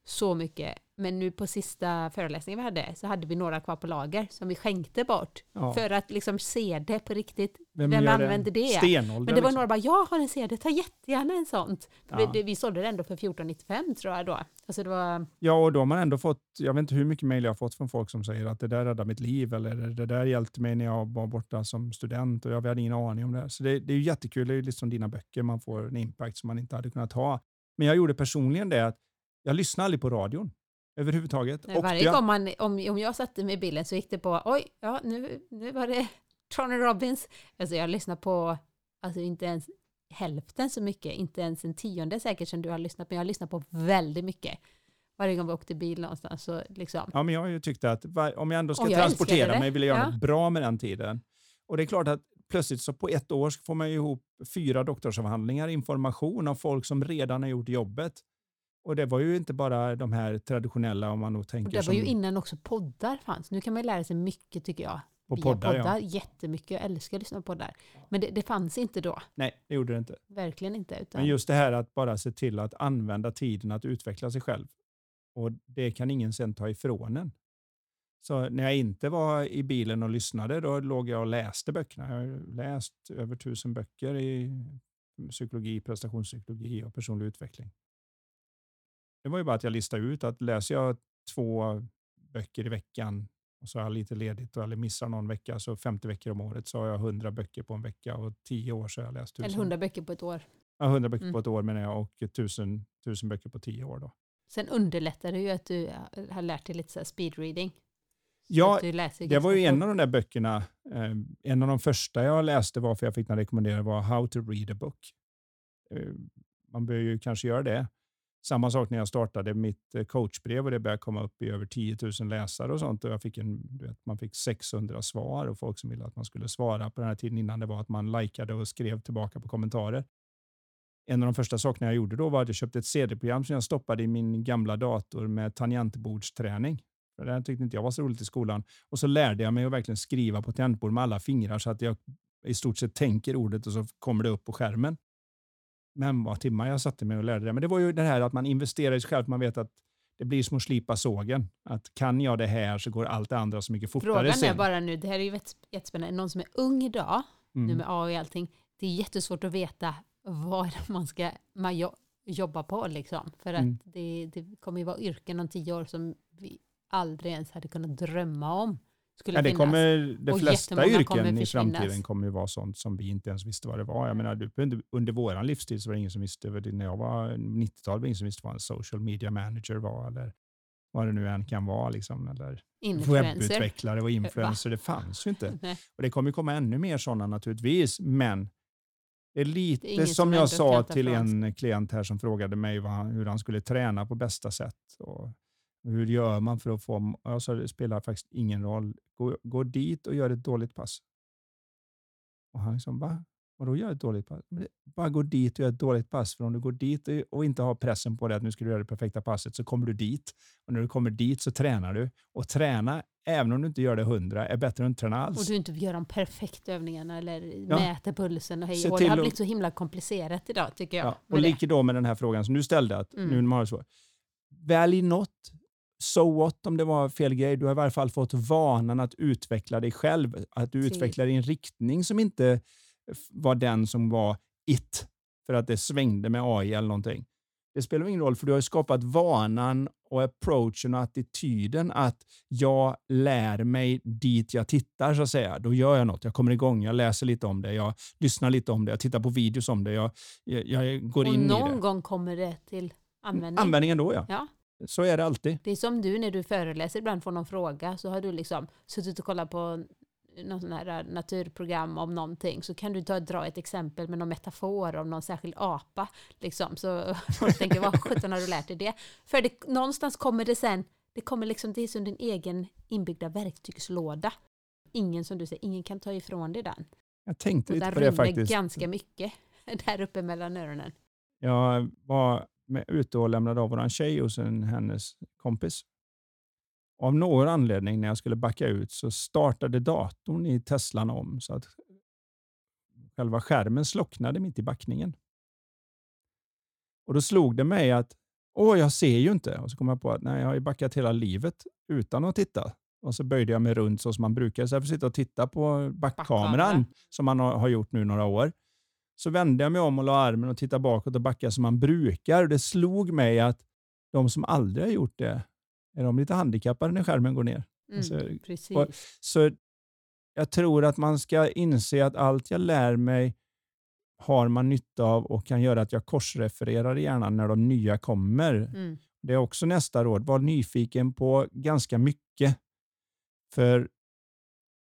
Så mycket Men nu på sista föreläsningen vi hade så hade vi några kvar på lager som vi skänkte bort. Ja. För att liksom se det på riktigt. Vem Vem använder det? Stenålder. Men det var liksom. några bara, jag har en CD, ta jättegärna en sånt. Ja. Vi, vi sålde det ändå för 1495 tror jag då. Alltså det var, Ja, och då har man ändå fått, jag vet inte hur mycket mejl jag har fått från folk som säger att det där räddade mitt liv eller det där hjälpte mig när jag var borta som student och jag hade ingen aning om det. Så det, det är ju jättekul, det är ju liksom dina böcker, man får en impact som man inte hade kunnat ha. Men jag gjorde personligen det att jag lyssnade aldrig på radion överhuvudtaget. nej, varje jag, gång man, om, om jag satte mig i bilen så gick det på, oj, ja nu, nu var det (laughs) Tony Robbins. Alltså jag lyssnar på, alltså inte ens hälften så mycket, inte ens en tionde säkert som du har lyssnat, men jag lyssnar på väldigt mycket. Varje gång vi åkte bil någonstans så liksom. Ja, men jag har ju tyckt att om jag ändå ska jag transportera mig vill jag göra Ja. något bra med den tiden. Och det är klart att plötsligt så på ett år så får man ju ihop fyra doktorsavhandlingar, information av folk som redan har gjort jobbet. Och det var ju inte bara de här traditionella om man nog Och tänker det var ju innan också poddar fanns. Nu kan man ju lära sig mycket tycker jag. på via poddar. poddar. Ja. Jättemycket, jag älskar att lyssna på poddar. Men det, det fanns inte då, Nej, det gjorde det inte. verkligen inte. Utan, Men just det här att bara se till att använda tiden att utveckla sig själv. Och det kan ingen sen ta ifrån en. Så när jag inte var i bilen och lyssnade, då låg jag och läste böckerna. Jag har läst över tusen böcker i psykologi, prestationspsykologi och personlig utveckling. Det var ju bara att jag listade ut att läser jag två böcker i veckan och så har jag lite ledigt och eller missar någon vecka, så 50 veckor om året så har jag 100 böcker på en vecka och 10 år så har jag läst tusen. eller hundra böcker på ett år. Ja, 100 böcker Mm. på ett år menar jag och 1000, 1000 böcker på 10 år. Då. Sen underlättar det ju att du eh, har lärt dig lite så här speedreading. Så Ja, Det var ju en av de där böckerna, eh, en av de första jag läste var för jag fick den rekommenderad var How to read a book. Eh, man bör ju kanske göra det. Samma sak när jag startade mitt eh, coachbrev och det började komma upp i över 10 000 läsare och sånt. Och jag fick en, vet, man fick 600 svar och folk som ville att man skulle svara på den här tiden innan det var att man likade och skrev tillbaka på kommentarer. En av de första sakerna jag gjorde då var att jag köpte ett CD-program som jag stoppade i min gamla dator med tangentbordsträning. För det här tyckte inte jag var så roligt i skolan. Och så lärde jag mig att verkligen skriva på tangentbord med alla fingrar så att jag i stort sett tänker ordet och så kommer det upp på skärmen. Men vad timmar jag satte mig och lärde det. Men det var ju det här att man investerar i sig själv. Man vet att det blir som att slipa sågen. Att kan jag det här så går allt det andra så mycket fortare Frågan sen. är bara nu, det här är ju jätte- jättespännande, någon som är ung idag, nu Mm. med AI och allting, det är jättesvårt att veta vad man ska man jo- jobba på liksom. För att Mm. det, det kommer ju vara yrken om tio år som vi aldrig ens hade kunnat drömma om skulle det finnas. kommer, de Och flesta yrken i framtiden kommer ju vara sånt som vi inte ens visste vad det var. Jag menar, du- under, under vår livstid så var det ingen som visste, när jag var 90-tal var det ingen som visste vad en social media manager var eller vad det nu än kan vara. Liksom, eller webbutvecklare och (laughs) influencer. Det fanns ju inte. (laughs) Nej. Och det kommer komma ännu mer sådana naturligtvis, men det är lite Det är som jag sa till en klient här som frågade mig han, hur han skulle träna på bästa sätt. Och hur gör man för att få... sa det spelar faktiskt ingen roll. Gå, gå dit och gör ett dåligt pass. Och han liksom, va? Vadå gör ett dåligt pass? Bara gå dit och gör ett dåligt pass. För om du går dit och- inte har pressen på dig att nu ska du göra det perfekta passet så kommer du dit. Och när du kommer dit så tränar du. Och träna, även om du inte gör det hundra, är bättre än att träna alls. Och du inte gör de perfekta övningarna eller Ja. mäter pulsen och hej och. Det har blivit så himla komplicerat idag tycker jag. Ja, och med det. lika då med den här frågan som du ställde. Att Mm. nu när man har det. Välj något. So what om det var fel grej. Du har i varje fall fått vanan att utveckla dig själv. Att du utvecklar i en riktning som inte var den som var it. För att det svängde med AI eller någonting. Det spelar ingen roll för du har skapat vanan och approachen och attityden att jag lär mig dit jag tittar så att säga. Då gör jag något. Jag kommer igång. Jag läser lite om det. Jag lyssnar lite om det. Jag tittar på videos om det. Jag, jag, jag går och in i någon det. gång kommer det till användning. Användningen då ja. Ja. Så är det alltid. Det är som du när du föreläser ibland får någon fråga så har du liksom suttit och kollat på någon sån här naturprogram om någonting så kan du ta, dra ett exempel med någon metafor om någon särskild apa. Liksom. Så (laughs) folk tänker, vad sjutton har du lärt dig det? För det, någonstans kommer det sen, det kommer liksom, det är som din egen inbyggda verktygslåda. Ingen som du säger, ingen kan ta ifrån dig den. Jag tänkte lite där på det faktiskt. ganska mycket (laughs) där uppe mellan öronen. Jag var med, ute och lämnade av vår tjej hos en, hennes kompis. Av någon anledning när jag skulle backa ut så startade datorn i Teslan om så att själva skärmen slocknade mitt i backningen. Och Då slog det mig att åh, jag ser ju inte. Och så kom jag på att nej, jag har ju backat hela livet utan att titta. Och så böjde jag mig runt så som man brukar. Istället för att sitta och titta på backkameran, Backkamera. som man har gjort nu några år, så vände jag mig om och la armen och tittade bakåt och backade som man brukar. Det slog mig att de som aldrig har gjort det, är de lite handikappade när skärmen går ner? Mm, Alltså, precis. och- Så jag tror att man ska inse att allt jag lär mig har man nytta av och kan göra att jag korsrefererar i hjärnan när de nya kommer. Mm. Det är också nästa råd. Var nyfiken på ganska mycket. För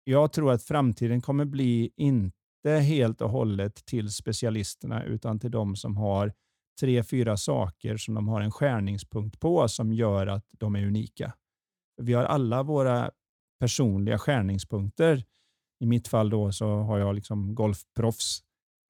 jag tror att framtiden kommer bli inte inte helt och hållet till specialisterna utan till de som har tre, fyra saker som de har en skärningspunkt på som gör att de är unika. Vi har alla våra personliga skärningspunkter. I mitt fall då så har jag liksom golfproffs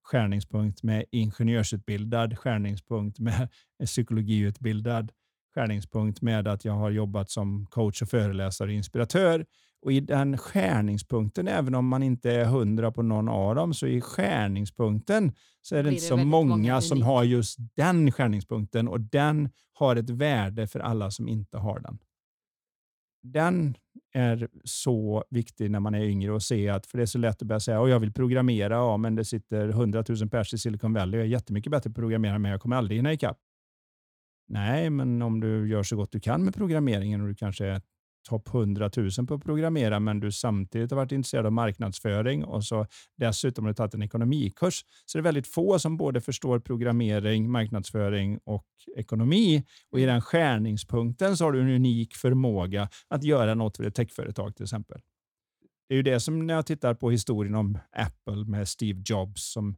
skärningspunkt med ingenjörsutbildad, skärningspunkt med (laughs) psykologiutbildad, skärningspunkt med att jag har jobbat som coach och föreläsare och inspiratör. Och i den skärningspunkten, även om man inte är hundra på någon av dem, så i skärningspunkten så är det Blir inte det så många, många som har just den skärningspunkten och den har ett värde för alla som inte har den. Den är så viktig när man är yngre att se att, för det är så lätt att börja säga, att jag vill programmera, ja, men det sitter 100 000 pers i Silicon Valley och jag är jättemycket bättre på att programmera, men jag kommer aldrig hinna ikapp. Nej, men om du gör så gott du kan med programmeringen och du kanske är topp 100 000 på att programmera, men du samtidigt har varit intresserad av marknadsföring och så dessutom har du tagit en ekonomikurs, så det är väldigt få som både förstår programmering, marknadsföring och ekonomi. Och i den skärningspunkten så har du en unik förmåga att göra något för ett techföretag till exempel. Det är ju det som när jag tittar på historien om Apple med Steve Jobs som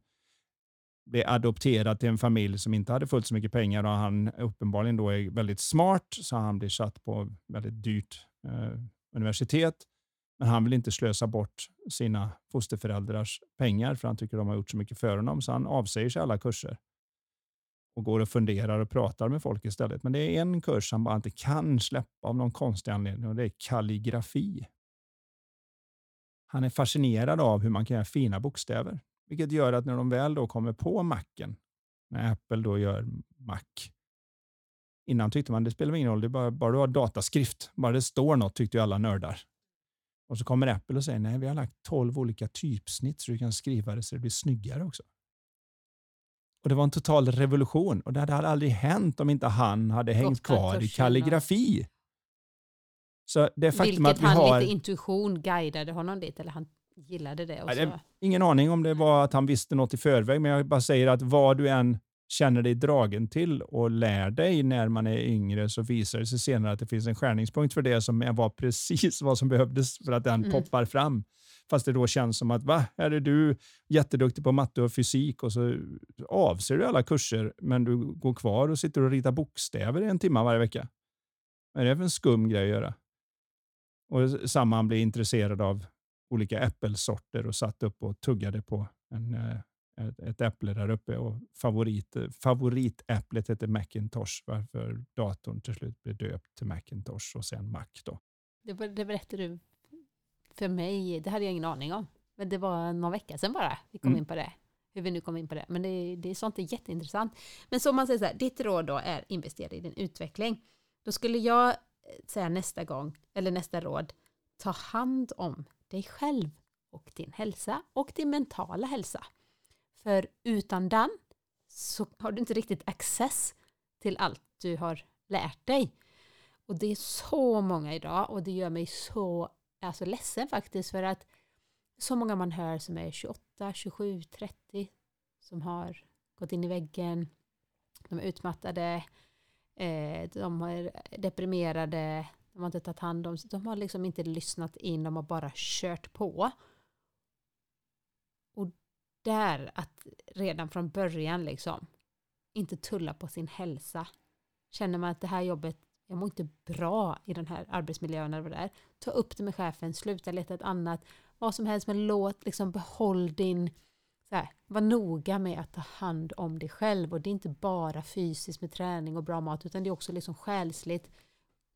blev adopterad till en familj som inte hade fullt så mycket pengar och han uppenbarligen då är väldigt smart så han blir satt på väldigt dyrt Eh, universitet. Men han vill inte slösa bort sina fosterföräldrars pengar för han tycker de har gjort så mycket för honom så han avsäger sig alla kurser och går och funderar och pratar med folk istället. Men det är en kurs han bara inte kan släppa av någon konstig anledning och det är kalligrafi. Han är fascinerad av hur man kan göra fina bokstäver, vilket gör att när de väl då kommer på macken, när Apple då gör Mac, innan tyckte man det spelar ingen roll, det bara, bara du har dataskrift, bara det står något tyckte ju alla nördar. Och så kommer Apple och säger nej, vi har lagt 12 olika typsnitt så du kan skriva det så det blir snyggare också. Och Det var en total revolution och det hade aldrig hänt om inte han hade hängt kvar i kalligrafi. Så det faktum Vilket att vi han har... lite intuition guidade honom dit, eller han gillade det. Och så. Ingen aning om det var att han visste något i förväg, men jag bara säger att vad du än känner dig dragen till och lär dig när man är yngre så visar det sig senare att det finns en skärningspunkt för det som var precis vad som behövdes för att den Mm. poppar fram. Fast det då känns som att va, här är du jätteduktig på matte och fysik och så avser du alla kurser men du går kvar och sitter och ritar bokstäver i en timme varje vecka. Vad är det för en skum grej att göra? Och samma han blev intresserad av olika äppelsorter och satt upp och tuggade på en, eh, ett, ett äpple där uppe. Och favorit, favoritäpplet hette Macintosh varför datorn till slut blev döpt till Macintosh och sen Mac. Då. Det, det berättade du för mig, det hade jag ingen aning om. Men det var någon vecka sedan bara vi kom Mm. in på det. Hur vi nu kom in på det. Men det, det är sånt är jätteintressant. Men så om man säger så här, ditt råd då är investera i din utveckling. Då skulle jag eh, säga nästa gång, eller nästa råd, ta hand om dig själv och din hälsa och din mentala hälsa. För utan den så har du inte riktigt access till allt du har lärt dig. Och det är så många idag och det gör mig så alltså, ledsen faktiskt för att så många man hör som är 28, 27, 30 som har gått in i väggen, de är utmattade, eh, de är deprimerade, de har inte tagit hand om sig, de har liksom inte lyssnat in, de har bara kört på. Där att redan från början liksom inte tulla på sin hälsa. Känner man att det här jobbet, jag mår inte bra i den här arbetsmiljön eller vad det är. Ta upp det med chefen, sluta leta ett annat, vad som helst, men låt liksom behåll din, så här, var noga med att ta hand om dig själv och det är inte bara fysiskt med träning och bra mat utan det är också liksom själsligt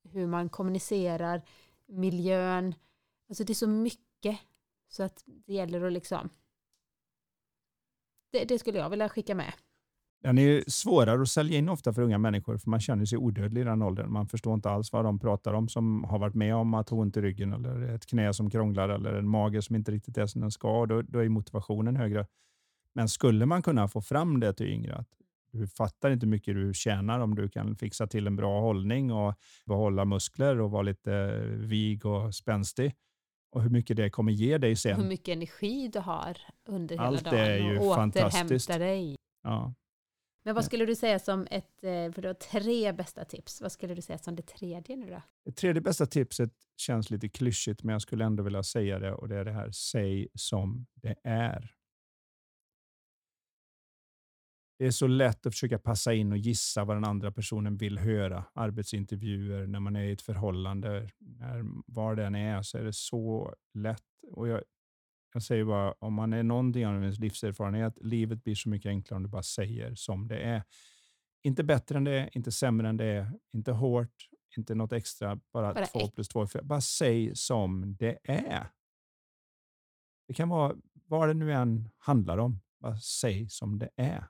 hur man kommunicerar, miljön, alltså det är så mycket så att det gäller att liksom det, det skulle jag vilja skicka med. Den är svårare att sälja in ofta för unga människor, för man känner sig odödlig i den åldern. Man förstår inte alls vad de pratar om som har varit med om att ha ont i ryggen, eller ett knä som krånglar, eller en mage som inte riktigt är som den ska. Då, då är motivationen högre. Men skulle man kunna få fram det till yngre, att du fattar inte hur mycket du tjänar om du kan fixa till en bra hållning och behålla muskler och vara lite vig och spänstig. Och hur mycket det kommer ge dig sen. Hur mycket energi du har under hela Allt dagen är ju och fantastiskt. återhämta dig. Ja. Men vad skulle du säga som ett, eh, för du har tre bästa tips, vad skulle du säga som det tredje nu då? Det tredje bästa tipset känns lite klyschigt, men jag skulle ändå vilja säga det och det är det här, säg som det är. Det är så lätt att försöka passa in och gissa vad den andra personen vill höra. Arbetsintervjuer, när man är i ett förhållande, när, var den är, så är det så lätt. Och jag, jag säger bara, om man är någonting av ens livserfarenhet, livet blir så mycket enklare om du bara säger som det är. Inte bättre än det är, inte sämre än det är, inte hårt, inte något extra, bara, Bara två plus två. Bara säg som det är. Det kan vara vad det nu än handlar om. Bara säg som det är.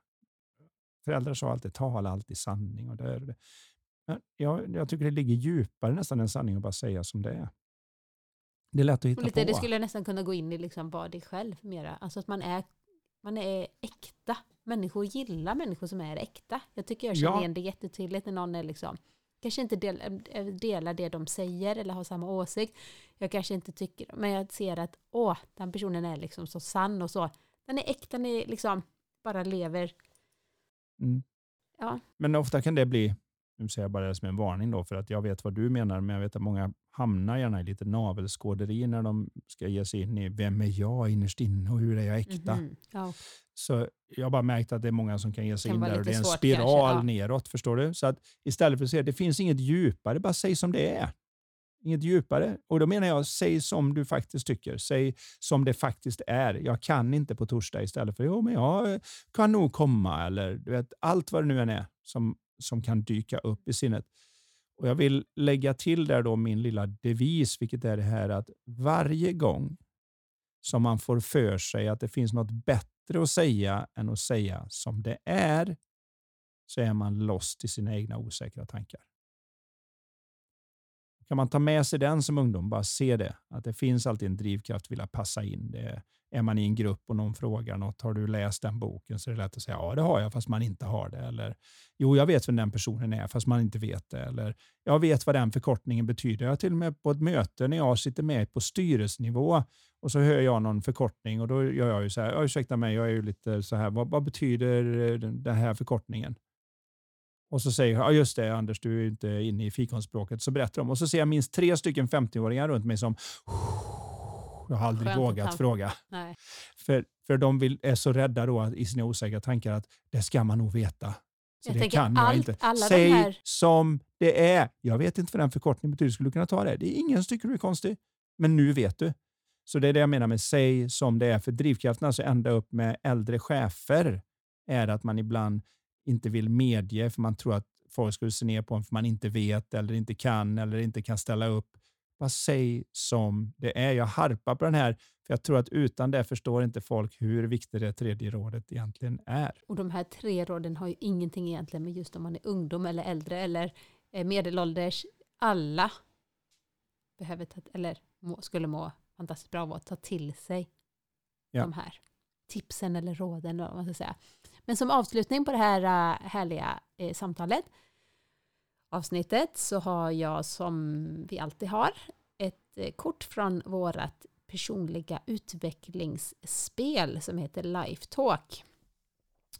Föräldrar sa alltid tala alltid sanning. Och det är det. Men jag, jag tycker det ligger djupare nästan än sanning att bara säga som det är. Det är lätt att hitta lite, på. det skulle jag nästan kunna gå in i liksom bara dig själv mera. Alltså att man är, man är äkta. Människor gillar människor som är äkta. Jag tycker jag känner Ja. igen det jättetydligt när någon är liksom kanske inte del, äh, delar det de säger eller har samma åsikt. Jag kanske inte tycker, men jag ser att åh, den personen är liksom så sann och så. Den är äkta, den är liksom bara lever. Mm. Ja. Men ofta kan det bli, nu säger jag bara det som en varning då, för att jag vet vad du menar, men jag vet att många hamnar gärna i lite navelskåderi när de ska ge sig in i vem är jag innerst inne och hur är jag äkta. Mhm. Ja. Så jag har bara märkt att det är många som kan ge sig Kan in där och det är en svårt spiral kanske, ja. neråt. Förstår du? Så att istället för att säga det finns inget djupare, bara säg som det är. Inget djupare. Och då menar jag, säg som du faktiskt tycker. Säg som det faktiskt är. Jag kan inte på torsdag istället för jo, men jag eh, kan nog komma. Eller du vet, allt vad det nu än är som, som kan dyka upp i sinnet. Och Jag vill lägga till där då min lilla devis, vilket är det här att varje gång som man får för sig att det finns något bättre att säga än att säga som det är, så är man lost i sina egna osäkra tankar. Kan man ta med sig den som ungdom, bara se det, att det finns alltid en drivkraft att vilja passa in. Det är man i en grupp och någon frågar något, har du läst den boken? Så är det lätt att säga, ja det har jag, fast man inte har det. Eller, jo, jag vet vem den personen är, fast man inte vet det. Eller, jag vet vad den förkortningen betyder. Jag har till och med på ett möte när jag sitter med på styrelsenivå och så hör jag någon förkortning och då gör jag ju så här, ursäkta mig, jag är ju lite så här, vad, vad betyder eh, den här förkortningen? Och så säger jag, ja just det Anders, du är ju inte inne i fikonspråket. Så berättar de. Och så ser jag minst tre stycken 50-åringar runt mig som, (laughs) jag har aldrig Skönt vågat fråga. Nej. För, för de vill, är så rädda då att, i sina osäkra tankar att det ska man nog veta. Så Jag det kan jag allt- inte. Säg här- som det är. Jag vet inte vad den förkortningen betyder. Skulle du kunna ta det? Det är ingen som tycker du är konstig. Men nu vet du. Så det är det jag menar med säg som det är. För drivkraften alltså ända upp med äldre chefer är att man ibland inte vill medge för man tror att folk skulle se ner på en för man inte vet eller inte kan eller inte kan ställa upp. Bara säg som det är. Jag harpar på den här för jag tror att utan det förstår inte folk hur viktigt det tredje rådet egentligen är. Och de här tre råden har ju ingenting egentligen med just om man är ungdom eller äldre eller eh, medelålders. Alla behöver ta, eller må, skulle må fantastiskt bra av att ta till sig Ja. de här tipsen eller råden. Eller vad man ska säga. Men som avslutning på det här äh, härliga eh, samtalet, avsnittet, så har jag som vi alltid har ett eh, kort från vårat personliga utvecklingsspel som heter Life Talk.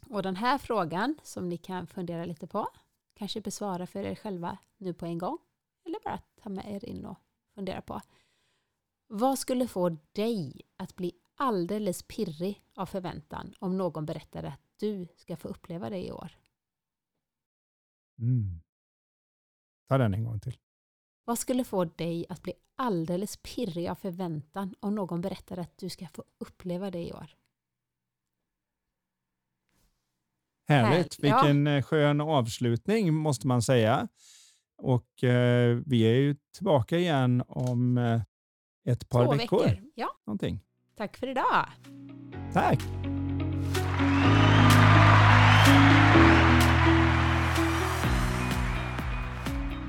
Och den här frågan som ni kan fundera lite på, kanske besvara för er själva nu på en gång, eller bara ta med er in och fundera på. Vad skulle få dig att bli alldeles pirrig av förväntan om någon berättar att du ska få uppleva det i år? Mm. Ta den en gång till. Vad skulle få dig att bli alldeles pirrig av förväntan om någon berättar att du ska få uppleva det i år? Härligt. Här- ja. Vilken eh, skön avslutning måste man säga. Och eh, vi är ju tillbaka igen om eh, ett par Två veckor. veckor. Ja, Någonting. tack för idag. Tack!